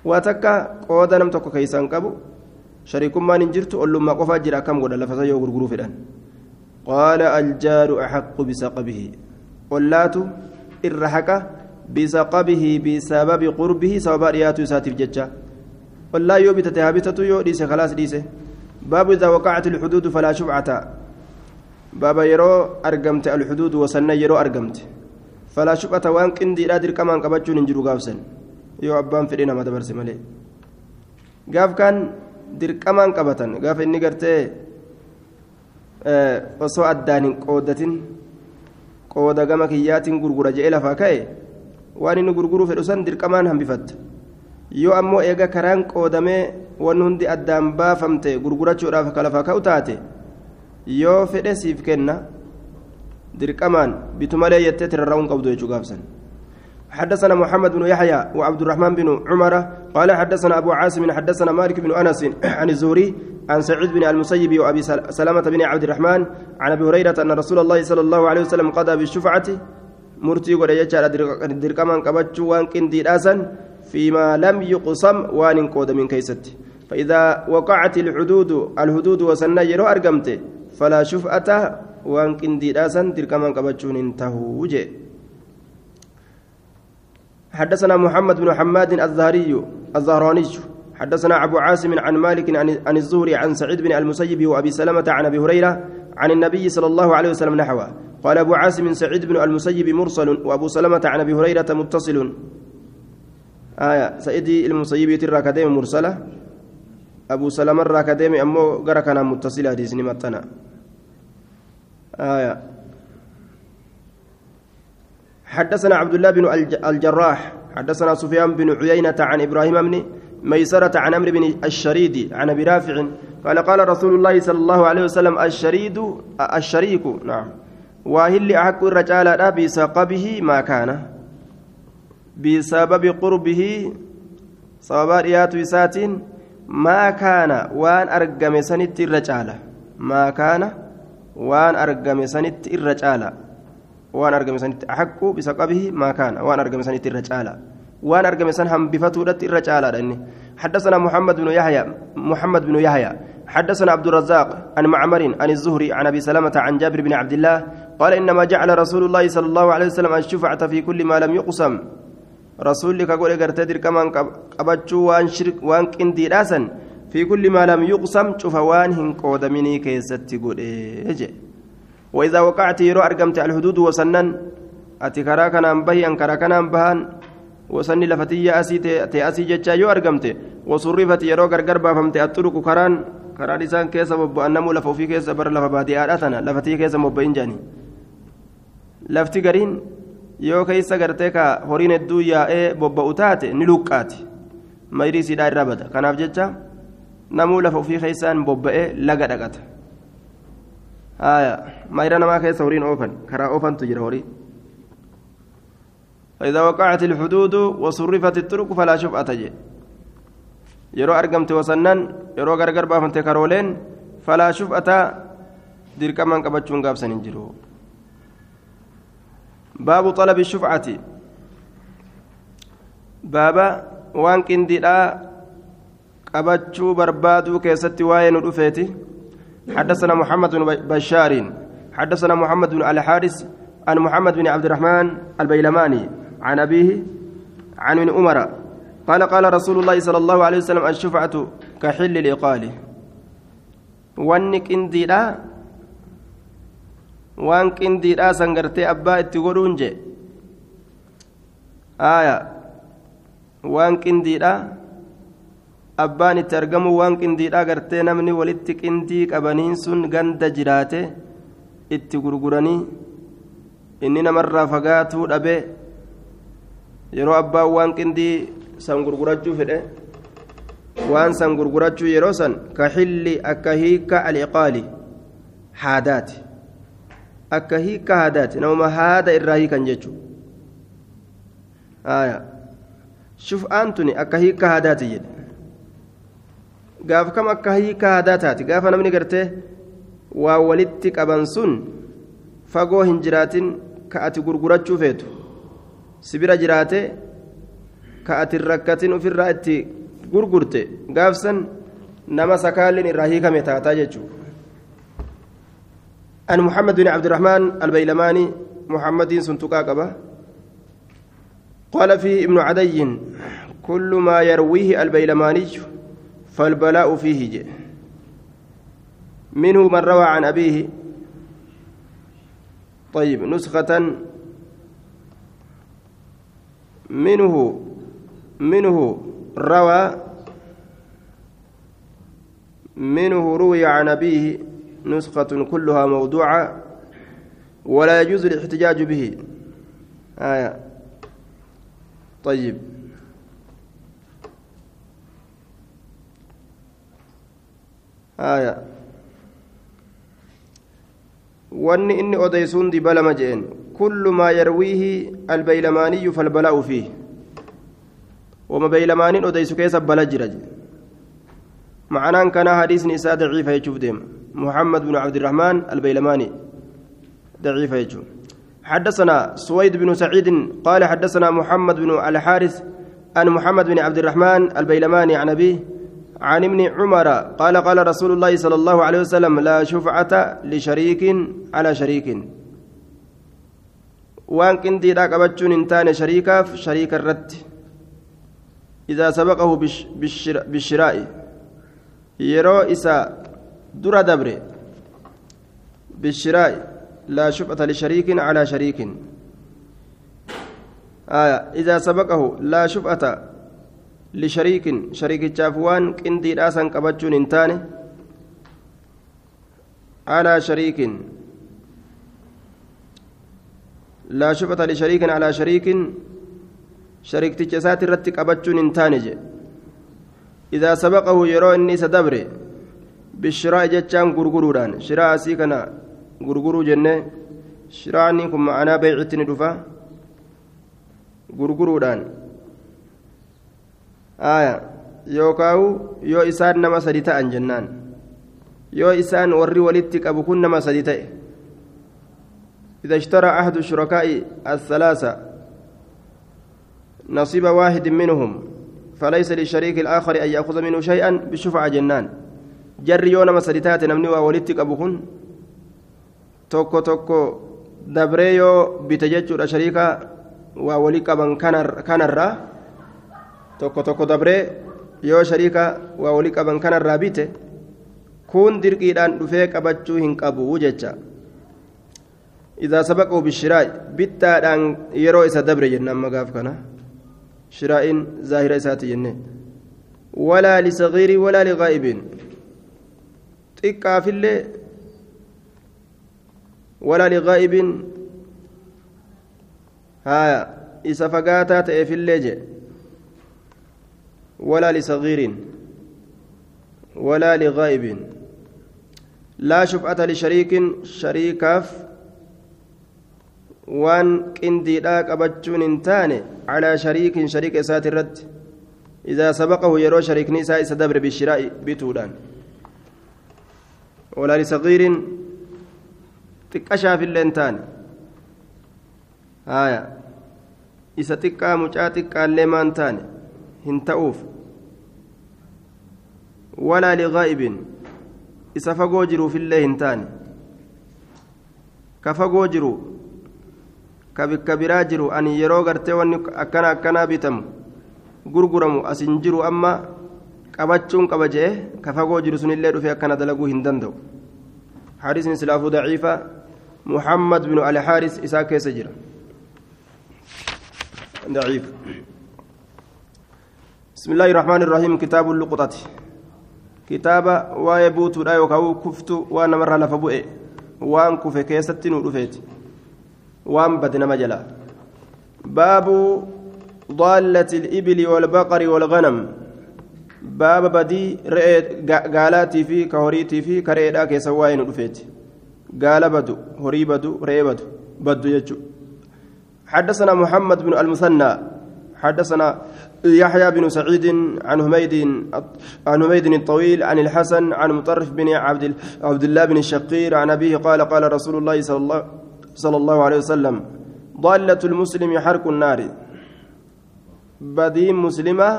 واتكا قودا نم تكو كيسان قبو شريكمان انجرت أولما قفا جرا كم قودا لفزا يو غرغرو فدان. قال الجار أحق بسقبه. قلات الرحك بسقبه بسبب قربه سبب رياتو ساتف ججا. والله يو بتتها بتتو يو ديسه خلاص ديسه باب إذا وقعت الحدود فلا شفعة baaba yeroo argamte alxuduud wasanna yeroo argamte falaa shuphata waan qindiidhaa dirqamaan qabachuun hin jiru gaafsan. Yoo abbaan fedhe nama dabarse malee. Gaaf kaan dirqamaan qabatan gaafa inni gartee osoo addaan hin qoodatin qooda gama kiyyaatiin gurgura je'ee lafaa ka'e waan inni gurguruu fedhu san dirqamaan hambifatta. Yoo ammoo eega karaan qoodamee wanni hundi addaan baafamte gurgurachuudhaaf ka lafaa ka'u taate yoo fedhe siif kenna dirqamaan bitu malee jettee tirarra'uun qabdu jechuu gaafsan. حدثنا محمد بن يحيى وعبد الرحمن بن عمر قال حدثنا أبو عاصم حدثنا مالك بن أنس عن الزهري عن سعيد بن المسيب وأبي سلمة بن عبد الرحمن عن أبي هريرة أن رسول الله صلى الله عليه وسلم قضى بالشفعة. مرتي قد يجعل دركمان كبتشو وان كندي فيما لم يقسم وان قود من كيست. فإذا وقعت الحدود الحدود وسنى يرو أرقمت. فلا شفعة وان كندي راسا دركمان كبتشو انتهوا وجه. حدثنا محمد بن حماد الزهري الزهراني. حدثنا أبو عاصم عن مالك عن الزهري عن سعيد بن المسيب وأبي سلمة عن أبي هريرة عن النبي صلى الله عليه وسلم نحوه. قال أبو عاصم سعيد بن المسيب مرسل وأبو سلمة عن أبي هريرة متصل. آية سيدي المسيب ترى مرسلة. أبو سلمة راكديم أمو غركنا متصلة هذه سنمتنا آية. حدثنا عبد الله بن الجراح حدثنا سفيان بن عيينة عن إبراهيم بن ميسرة عن أمر بن الشريد عن أبي رافع قال قال رسول الله صلى الله عليه وسلم الشريد الشريك نعم وهل أحق الرجال بسقبه ما كان بسبب قربه سبب ريات وسات ما كان وأن أرقم سنت الرجال ما كان وان أرقم سنت الرجال waan argame sanitti axaqqu bisaqabihi maa kaana waan argame sanitti irra caala. Waan argame san hambifatuudhatti irra caalaadha inni. حدثنا محمد بن يحيى محمد بن يحيى حدثنا عبد الرزاق عن معمر عن الزهري عن ابي سلمه عن جابر بن عبد الله قال انما جعل رسول الله صلى الله عليه وسلم الشفعه في كل ما لم يقسم رسول قول غرتدر كمان قبچو وان شرك وان قندي داسن في كل ما لم يقسم شوف وان هن قودمني كيستي قول وإذا وقعت يرو أرقمت الحدود وسنن an karaa kanaan bahan wasanni lafatiyya asii ta'e asii jechaa yoo argamte wasurrifati yeroo gargar baafamte axuruqu karaan karaan isaan keessa bobba'an namuu lafa ofii keessa bara lafa baadiyyaadha tana lafatii keessa bobba'in jedhanii lafti gariin yoo keessa gartee ka horiin hedduu yaa'ee bobba'u taate ni luqqaati mayrii siidhaa irraa bada namuu lafa ofii keessaan bobba'ee laga dhaqata. Mayra namaa keessa horiin oofan karaa oofantu jira horii. فإذا وقعت الحدود وصرفت الطرق فلا شفعة جي يرو أرقمت وسنن يرو غرغر بافنت كارولين فلا شفعة دير كمان قبتشون قاب سننجرو باب طلب الشفعة بابا وان كنديدا قبتشو بربادو كيستي واين رفيتي حدثنا محمد بن بشار حدثنا محمد بن الحارث عن محمد بن عبد الرحمن البيلماني عن أبيه عن ابن عمر قال قال رسول الله صلى الله عليه وسلم الشفعة كحل الإقالة وانك انديدا وانك انديدا سنغرتي أبا اتقولون جي آية وانك انديدا abbaan itti argamu waan qindiidhaa gartee namni walitti qindii qabaniin sun ganda jiraate itti gurguranii inni namarraa fagaatuu dhabe yeroo abbaan waan qindii san gurgurachuu fedhe waan san gurgurachuu yeroo san ka xilli akka hiika aliqaali haadaati akka hiika haadaati namuma haada irraa hiikan jechuu shuf'aan tuni akka hiika haadaati jedhe gaaf kam akka hiika haadaa taati gaafa namni gartee waa walitti qaban sun fagoo hin jiraatin ka ati gurgurachuu feetu sibira jiraate ka ati rakkatin ofirraa itti gurgurte gaafsan nama sakaalin irraa hiikame taataa jechuu عن محمد بن عبد الرحمن البيلماني محمد سنتقا قبه قال فيه ابن عدي كل ما يرويه البيلماني فالبلاء فيه جي. منه من روى عن أبيه. طيب نسخة منه منه روى منه روي عن أبيه. نسخة كلها موضوعة ولا يجوز الاحتجاج به. آية. طيب. آية wanni inni odeysuun dibalama jeen. Kullu maa yarwiihi albeylamaaniyyu falbalaa'u fiih. Wama beylamaaniin odeysu keessa bala jira معناه كان حديث نساء ضعيف يشوف ديم محمد بن عبد الرحمن البيلماني ضعيف يشوف حدثنا سويد بن سعيد قال حدثنا محمد بن الحارث عن محمد بن عبد الرحمن البيلماني عن أبيه عن ابن عمر قال قال رسول الله صلى الله عليه وسلم لا شفعة لشريك على شريك. وان كنتي لا قبتشون انتان شريكا شريك الرد. إذا سبقه بالشراء. yeroo isa dura dabre bishiraa'i laa shufata lishariikin calaa shariikin إذا سبقه لا شفعة لشريك شريك جافوان كندي راسا قبتشون انتاني. على شريك. لا شفعة لشريك على شريك. شريك تجسات الرتك قبتشون انتاني جي. إذا سبقه يرى إني سدبر بالشراء جتشان غرغرودان شراء سيكنا غرغرو جنة. شراء نيكم معنا بيعتني دفا. غرغرودان آية يوكاو يو إسان نما سديتا أن جنان يو إسان وري ولدتك أبو كن نما سديتا. إذا اشترى أحد الشركاء الثلاثة نصيب واحد منهم فليس للشريك الآخر أن يأخذ منه شيئا بشفعة جنان. جر يونا مسدتات نمني وولدتك أبوكن توكو توكو دبريو بتججر شريكا وولي قبن كنرا توكو توكو دبري yoo shariika waa walii qaban kanarraa bite kun dirqiidhaan dhufee qabachuu hin qabu jecha إذا سبقوا بالشراء بتا أن يروا إسا دبر جنة مقاف كنا شراء ظاهرة إساتي جنة ولا لصغير ولا لغائب xiqqaa fillee walaa liqaa'ibin haya isa fagaataa ta'eefillee jedhe lisagiirin walaa liqaa'ibin laa shuf'ata lishariikin shariikaaf waan qindiidhaa qabachuun hin taane calaa shariikin shariika isaati irratti idaa sabaqahu yeroo shariikni isaa isa dabre bishiraa'i bituudhaan ولا لصغير xiqqashaaf illee hin taane haya isa xiqqaa mucaa xiqqaallee maan walaa ligaa'ibin isa fagoo jiruufillee hin taane ka fagoo jiru ka bikka biraa jiru ani yeroo gartee wanni akkana akkanaa bitamu gurguramu asin jiru amma qabachuun qaba jee ka fagoo jiru sunillee dhufee akkana dalaguu hin danda'u حارس سلافه ضعيفة محمد بن الحارس إساك سجر ضعيف بسم الله الرحمن الرحيم كتاب اللقطة كتاب ويبوت لا يكاو كفت وانا مرة لفبؤ وان كف كيست ورفيت وان بدنا مجلا باب ضالة الإبل والبقر والغنم baaba badii re'ee gaalaatii fi ka horiitii fi ka re'eedhaa keessa waa'ee nu dhufeeti gaala badu horii badu re'ee badu baddu jechuudha حدثنا محمد بن المثنى حدثنا يحيى بن سعيد عن حميد عن حميد الطويل عن الحسن عن مطرف بن عبد عبد الله بن الشقير عن أبيه قال قال رسول الله صلى الله صلى الله عليه وسلم ضالة المسلم حرق النار بدين مسلمة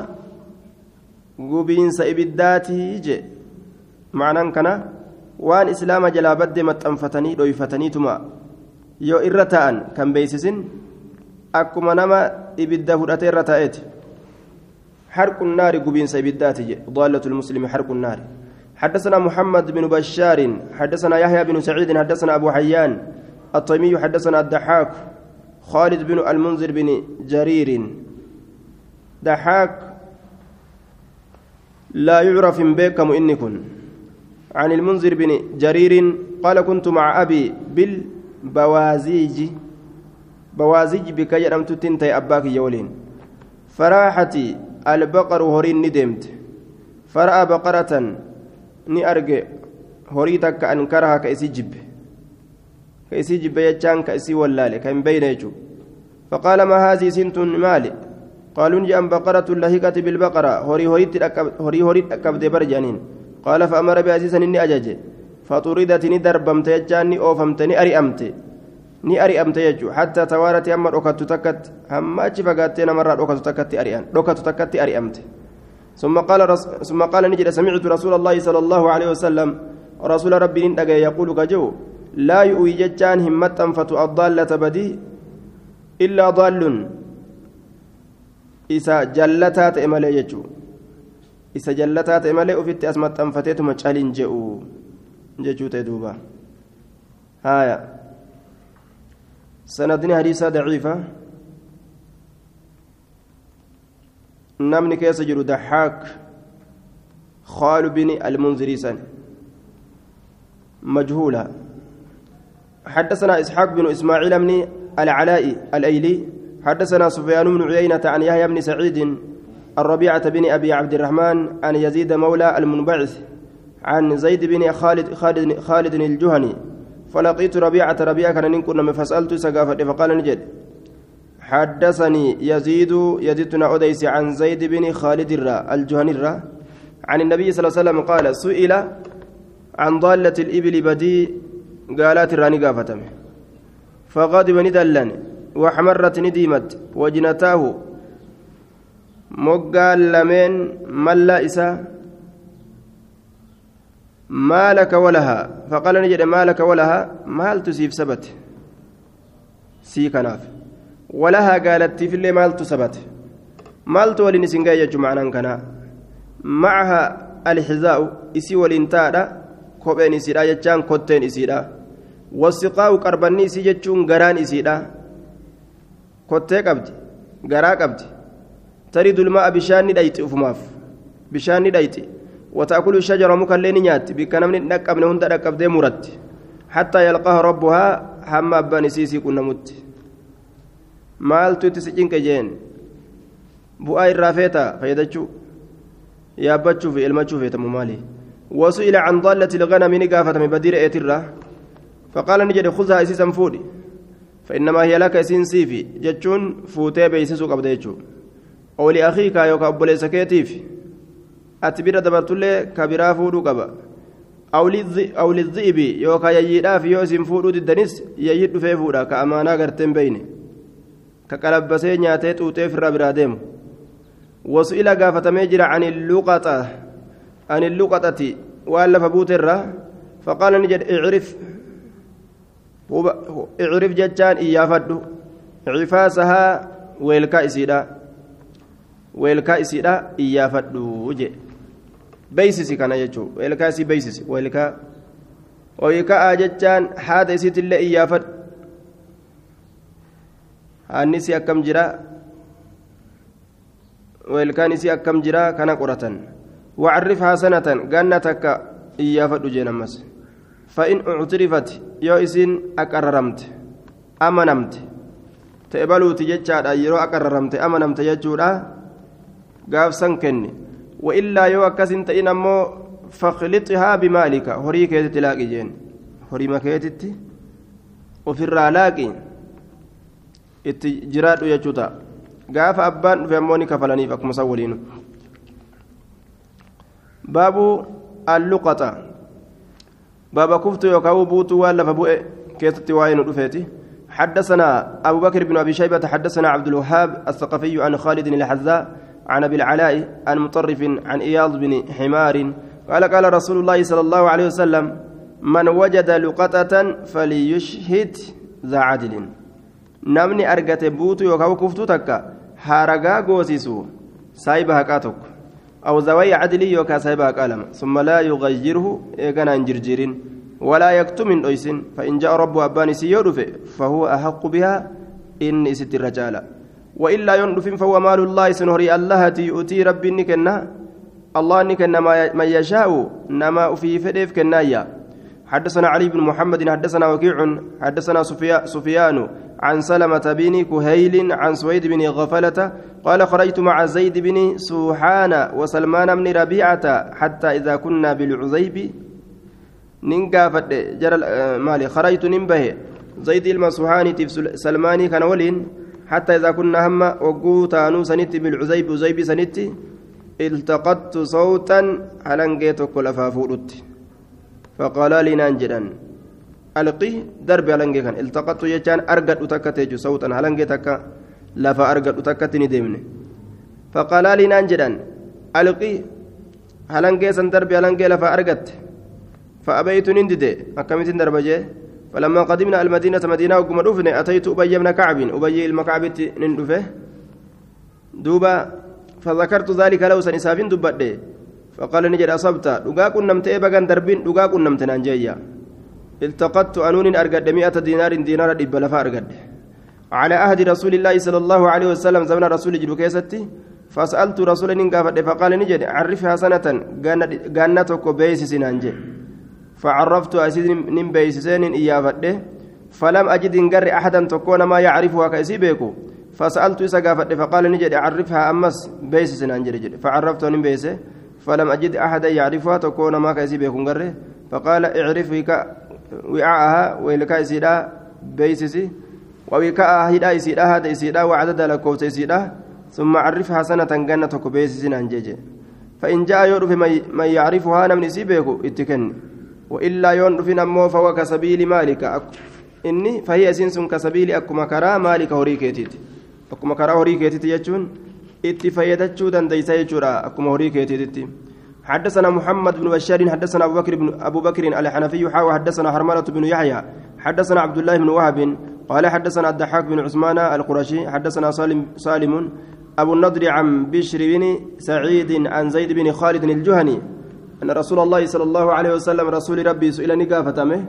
ibiddaatii je macnaan kana waan islaama jalaa badde maxxanfatanii dhoyfataniituma yoo irra ta'an kan beeysisin akkuma nama ibidda fudhate irra ta'eeti حرق النار قبين سيبدات ضالة المسلم حرق النار. حدثنا محمد بن بشار حدثنا يحيى بن سعيد حدثنا أبو حيان. الطيمي حدثنا الدحاك خالد بن المنذر بن جرير. دحاك لا يعرف بكم إني كن عن المنذر بن جرير قال كنت مع أبي بالبوازيج. بوازيج بك يرمت تنتي أباك يولين. فراحتي البقر هورين ندمت فرأى بقرة ni arge horii takka ankaraha ka isii jibbe ka isii jibbe jechaan ka isii wallaale ka hin beyne jechuu faqaala maa haazii isintun maali قالوا جاء بقرة لهقت بالبقرة هوري هوري هوري هوري أكبد برجانين قال فأمر بأسيسا إني أجج فطردت ندربمت يجاني أوفمت أرئمت ni ari'amte jechuudha hatta tawaarati amma dhokattu takkatti hamma achi fagaattee namarraa dhokatu takkatti ari'an dhokatu takkatti ari'amte ثم قال رس... ثم قال نجد سمعت رسول الله صلى الله عليه وسلم رسول ربي ندق يقول كجو لا يؤوي جتان همة فتو الضالة بدي إلا ضال isa jallataa ta'e malee jechuudha isa jallataa ta'e malee ofitti as maxxanfateetuma caliin je'u jechuu sanadni hadiisaa daciifa namni keessa jiru daxaak خال بن المنذري سن. مجهولا حدثنا إسحاق بن إسماعيل بن العلاء الأيلي. حدثنا سفيان بن عيينة عن يحيى بن سعيد الربيعة بن أبي عبد الرحمن عن يزيد مولى المنبعث عن زيد بن خالد خالد, خالد الجهني. فلقيت ربيعة ربيعة كان نكون فسألت سقافة فقال نجد. حدثني يزيد يزيدنا أديس عن زيد بن خالد الرا الجهني الرا عن النبي صلى الله عليه وسلم قال سئل عن ضالة الإبل بدي قالات الراني قافتم. فغضب ندلن وحمرت نديمت وجنتاه. moggaan lameen malla isa faqala ni jedhe maalaka walahaa maaltu siif sabate sii kanaaf walahaa gaalattiifillee maaltu sabate maaltu waliin isin ga'e jechuu macnaan kanaa macaha alxizaa'u isii waliin taadha kopheen isiidha jechaan kotteen isiidha wasiqaa'u qarbanni isii jechuun garaan isiidha kottee qabdi garaa qabdi tarii dulma'a bishaan ni dhayti ufumaaf bishaan ni dhayti وتأكل الشجرة مكلين نيات. بك نمني نقب هند نقب دي مرت حتى يلقاها ربها هم أبان سيسي كنا مت. itti si cinqe jeen bu'aa irraa feeta fayyadachuu yaabbachuuf ilmachuu feetamu maali وسئل عن ضالة الغنم نقافة من بدير إترة فقال نجد خذها إسيسا فودي فإنما هي لك إسين سيفي. جتشون فوتي بيسسو قبضيتشو. أو لأخيك يوكا أبوليس كيتيف أتبير دبرتولي كبيرا فودو قبا أو للذئب يوكا يجيدا في يوسم فودو ددنس يجيد في فودا كأمانا قرتين بيني كقلبسي نياتي توتي في الرابرا ديم وسئل قافتمي جرى عن اللقطة عن اللقطة وألف بوترة فقال نجد اعرف اعرف جتان إيافد عفاسها ويلكا إسيدا ويلكا إسيدا إيافد وجه بيسسي كان يجو ويلكا سي بيسسي ويلكا ويلكا جتان هذا إسيت الله إيافد annisii akkam jira weelkaan isii akkam jira kana qoratan wacarrif hasanatan ganna takka iyyaafadhu jeen ammas fa'in uctirifat yoo isiin aqarraramte amanamte ta'e baluuti jechaadha yeroo aqarraramte amanamte jechuudha gaafsan kenni وإلا يو أكسن تئن أمو فاخلطها بمالك هري كيتت لاقي جين هري ما كيتت وفي الرالاقي abbaan dhufe ammoo ni kafalaniif akkuma san waliinu baabu alluqaxa baaba kuftu yookaan buutuu waan lafa bu'e keessatti waa'ee nu dhufeeti حدثنا أبو بكر بن أبي شيبة حدثنا عبد الوهاب الثقفي عن خالد الحذاء عن أبي العلاء عن مطرف عن إياض بن حمار قال قال رسول الله صلى الله عليه وسلم من وجد لقطة فليشهد ذا عدل argate buutu yookaan kuftuu takka haaragaa goosisu saayiba haqaa tokko aw zawayyi cadlii yookaan saayiba haqaa lama summa laa yugayyirhu eeganaa hin jirjirin walaa yaktum hin dhoysin fa'in ja'a rabbu abbaan isii yoo dhufe fahuwa وإلا ينفن فهو مال الله سنهري الله يؤتي ربي نكنا. الله نكنا ما يشاء نما في فديف كنايا حدثنا علي بن محمد حدثنا وكيع حدثنا سفيان عن سلمة بن كهيل عن سويد بن غفلة قال خرجت مع زيد بن سوحان وسلمان بن ربيعة حتى إذا كنا بالعزيب. ننقافت جرى مالي. خرجت ننبه. زيد المسوحاني سلماني كان ولين. حتى إذا كنا هم وقوتانو سنتي بالعزيب عزيب سنتي التقطت صوتا على نجيتك كل فقال لي نانجدا ألقي درب هلنجي كان التقطت يجان أرقد أتكتج صوتا هلنجي تكا لفا أرقد أتكتني ديمني. فقال لي نانجدا ألقي هلنجي سن درب هلنجي لفا أرقدت فأبيت نندد أكمت درب جي فلما قدمنا المدينة مدينة وقم دفن أتيت أبي بن كعب. أبي المكعب نندفه دوبا فذكرت ذلك له سنساف دبت فقال نجد أصبت. دقا كنمت إبقان دربين دقا كنمت نانجيا التقطت أنون أرقد مئة دينار دينار إبا لفا أرقد. على عهد رسول الله صلى الله عليه وسلم زمن رسول جلو كيستي. فسألت رسول نقافت فقال نجد عرفها سنة قانتك بيسس نانجي فعرفت أسيد من بيسسين إيافت فلم أجد نقر أحدا تكون ما يعرفها كأسي بيكو. فسألت إسا فقال نجد عرفها أمس بيسس نانجي فعرفت من بيسه فلم أجد أحدا يعرفها تكون ما كأسي بيكون قره فقال اعرف وعاءها ويلك بيسسي ووكاء هدا إسيدا هذا إسيدا وعدد لكوت إسيدا ثم عرفها سنة جنة كبيسس نانجيجي فإن جاء يعرف من يعرفها نمن سيبيكو اتكن. وإلا يعرف نمو فهو كسبيل مالك. إني فهي سنس كسبيل أكما كرا مالك هوريكيتيت أكما كرا هوريكيتيت يجون. fayyadachuu dandeeysa jechuudha akkuma horii keetiitti حدثنا محمد بن بشار حدثنا أبو بكر بن أبو بكر الحنفي حاوى حدثنا حرملة بن يحيى حدثنا عبد الله بن وهب قال حدثنا الضحاك بن عثمان القرشي حدثنا سالم سالم أبو النضر عن بشر بن سعيد عن زيد بن خالد الجهني أن رسول الله صلى الله عليه وسلم رسول ربي سئل نقافتمه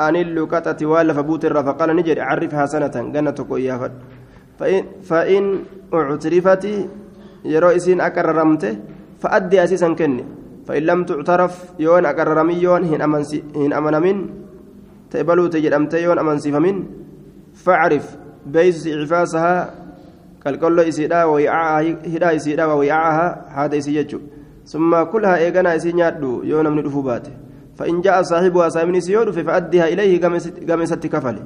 عن اللقطة والف بوت فقال نجري عرفها سنة جنة قيافة فإن, فإن اعترفت يرو إسين أكررمته فأدي أسيسا كني. فإن لم تعترف يون أكررمي يون هن أمن من. تقبلوا تجرمت يون أمن من فاعرف بيس عفاسها كالقول إسيدا ويعاها هدا إسيدا ويعاها هذا إسيجو ثم كلها إيغانا إسي نيادو يون من الفوبات فإن جاء صاحبها سامن سيود فأديها إليه قمست كفل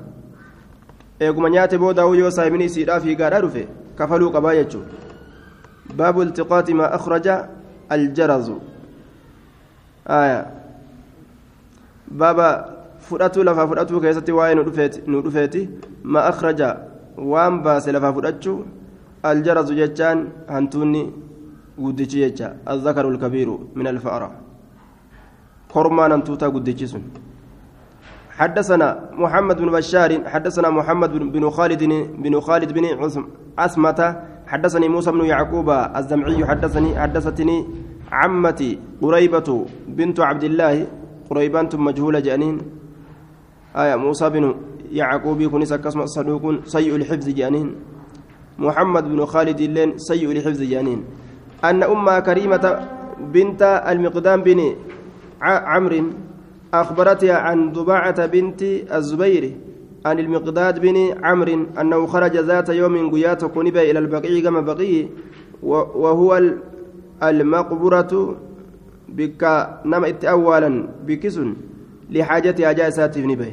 eeguma nyaate booda yoo saahibni isiidhaa fiigaadhaa dhufe kafaluu qabaa jechuudha baabu iltiqaati maa akhraja aljarazu baaba fudhatuu lafaa fudhatuu keessatti waa'ee nu dhufeeti maa akhraja waan baase lafaa fudhachuu aljarazu jechaan hantuunni guddichi jecha azzakaru lkabiiru min alfa'ra. Kormaan hantuutaa guddichi sun. حدثنا محمد بن بشار حدثنا محمد بن خالد بن خالد بن عثمة حدثني موسى بن يعقوب الزمعي حدثني حدثتني عمتي قريبة بنت عبد الله قريبان مجهولة جانين آية موسى بن يعقوب يكون كسم صدوق سيء الحفظ جانين محمد بن خالد اللين سيء الحفظ جانين أن أمها كريمة بنت المقدام بن عمرو أخبرتها عن ضباعة بنت الزبير عن المقداد بن عمرو أنه خرج ذات يوم قيات قنبة إلى البقيع كما بقي وهو المقبرة بك نم أولا بكسن لحاجة أجاسات نبه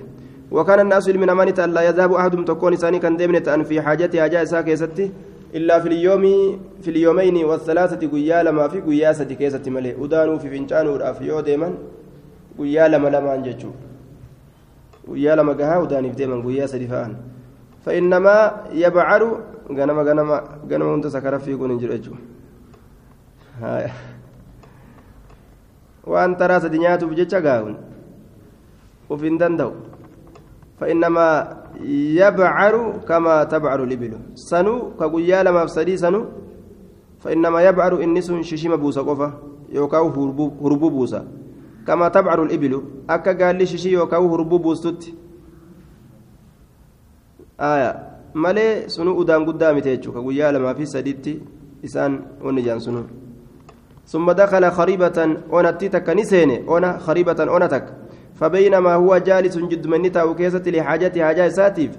وكان الناس من أمانة ألا يذهب أحد تكون ثاني كان ديمنة في حاجة أجاسات كيستي إلا في اليوم في اليومين والثلاثة قيا لما في قياسة كيستي ملي. أدانوا في فنجان ورافيو ديما guyyaa lama lamaan jechuudha guyyaa lama gahaa udaaniif deeman guyyaa sadi fa'an فإنما يبعر غنم غنم غنم أنت سكر في كون جرجو وأن ترى سدنيات بجتشا غاون وفين دندو فإنما يبعر كما تبعر الإبل. سنو كقويا لما فسدي سنو فإنما يبعر النس ششيم بوسا قفا يوكاو هربو بوسا. كما تبعر الإبل. أكا قال لي شيشي يوكاو هربو بوستت آية. udaan guddaa miti jechuudha guyyaa lamaa fi sadiitti isaan onni jaan sunuu ثم دخل خريبة أونتي تكني سيني أونا خريبة أونتك. فبينما هو جالس جد من نتا وكيسة لحاجة حاجة ساتيف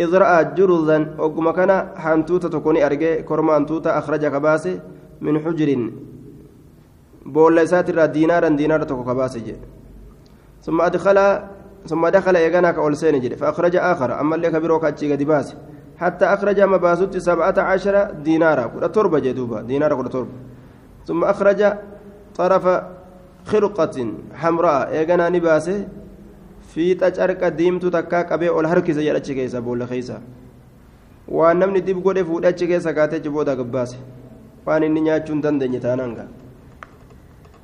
إذ رأى جرذا وقم كان حنتوتة تكوني أرجع كرما أنتوتة أخرج كباسي من حجر. بولا ساتر دينارا دينارا تكو كباسي ثم أدخل ثم دخل إيغانا كأول سينجر فأخرج آخر أما اللي كبيرو كاتشي قد باسي حتى أخرج مباسوت سبعة عشر دينارا. كل تربة جدوبا دينارا كل تربة. ثم أخرج طرف خرقة حمراء. إيغانا نباسه. في تجارك ديمتو تكا قبي أول هركي زيادة كيسا بولا خيسا. waan namni dib godhe fuudhee achi keessa kaatee jibooda gabbaase waan inni nyaachuun dandeenye taananga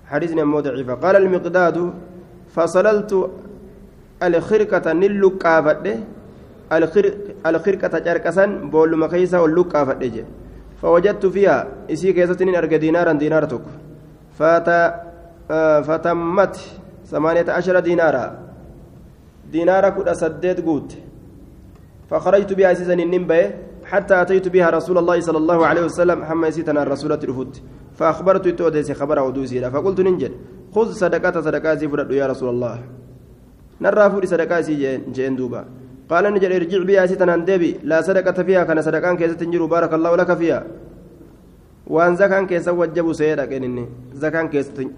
حديثنا أمو ضعيفة. قال المقداد فصللت الخرقة نلقافة الخرقة جركسا بول مكيسة واللقافة فوجدت فيها إسي كيستين أرجى دينارا دينار تك فت فتمت ثمانية عشر دينارا. دينارا كد سديت قوت. فخرجت بها أسيسا النمبة حتى أتيت بها رسول الله صلى الله عليه وسلم حما يسيتنا الرسول الرفوت فأخبرت توديس خبر ودوسي فقلت ننجل خذ صدقة صدقة سيفرد يا رسول الله. نرى فوري صدقة جين دوبا. قال نجل ارجع بها ستنا دبي لا صدقة فيها كان صدقان تنجر بارك الله لك فيها. وان زكان كيسة وجبوا سيدا كنني زكان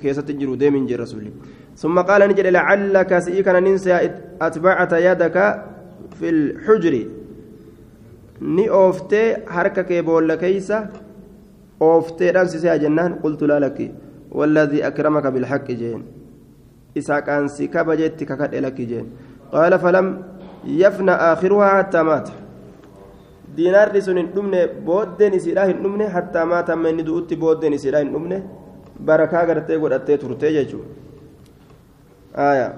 كيسة تنجر ديمين جي رسولي ثم قال نجل لعلك سيكن ننسى أتبعت يدك في الحجر ni ooftee harka kee boolla keeysa oofteedhaan sisee jennaan qultu laalakki والذي أكرمك بالحق جين إسا كان سكاب جيت ككد لك جين قال فلم يفنى آخرها حتى مات دينار سن نمنه بودن سيراه نمنه حتى مات من دوت بودن سيراه نمنه بركة غرتي غدتي ترتي جيجو آية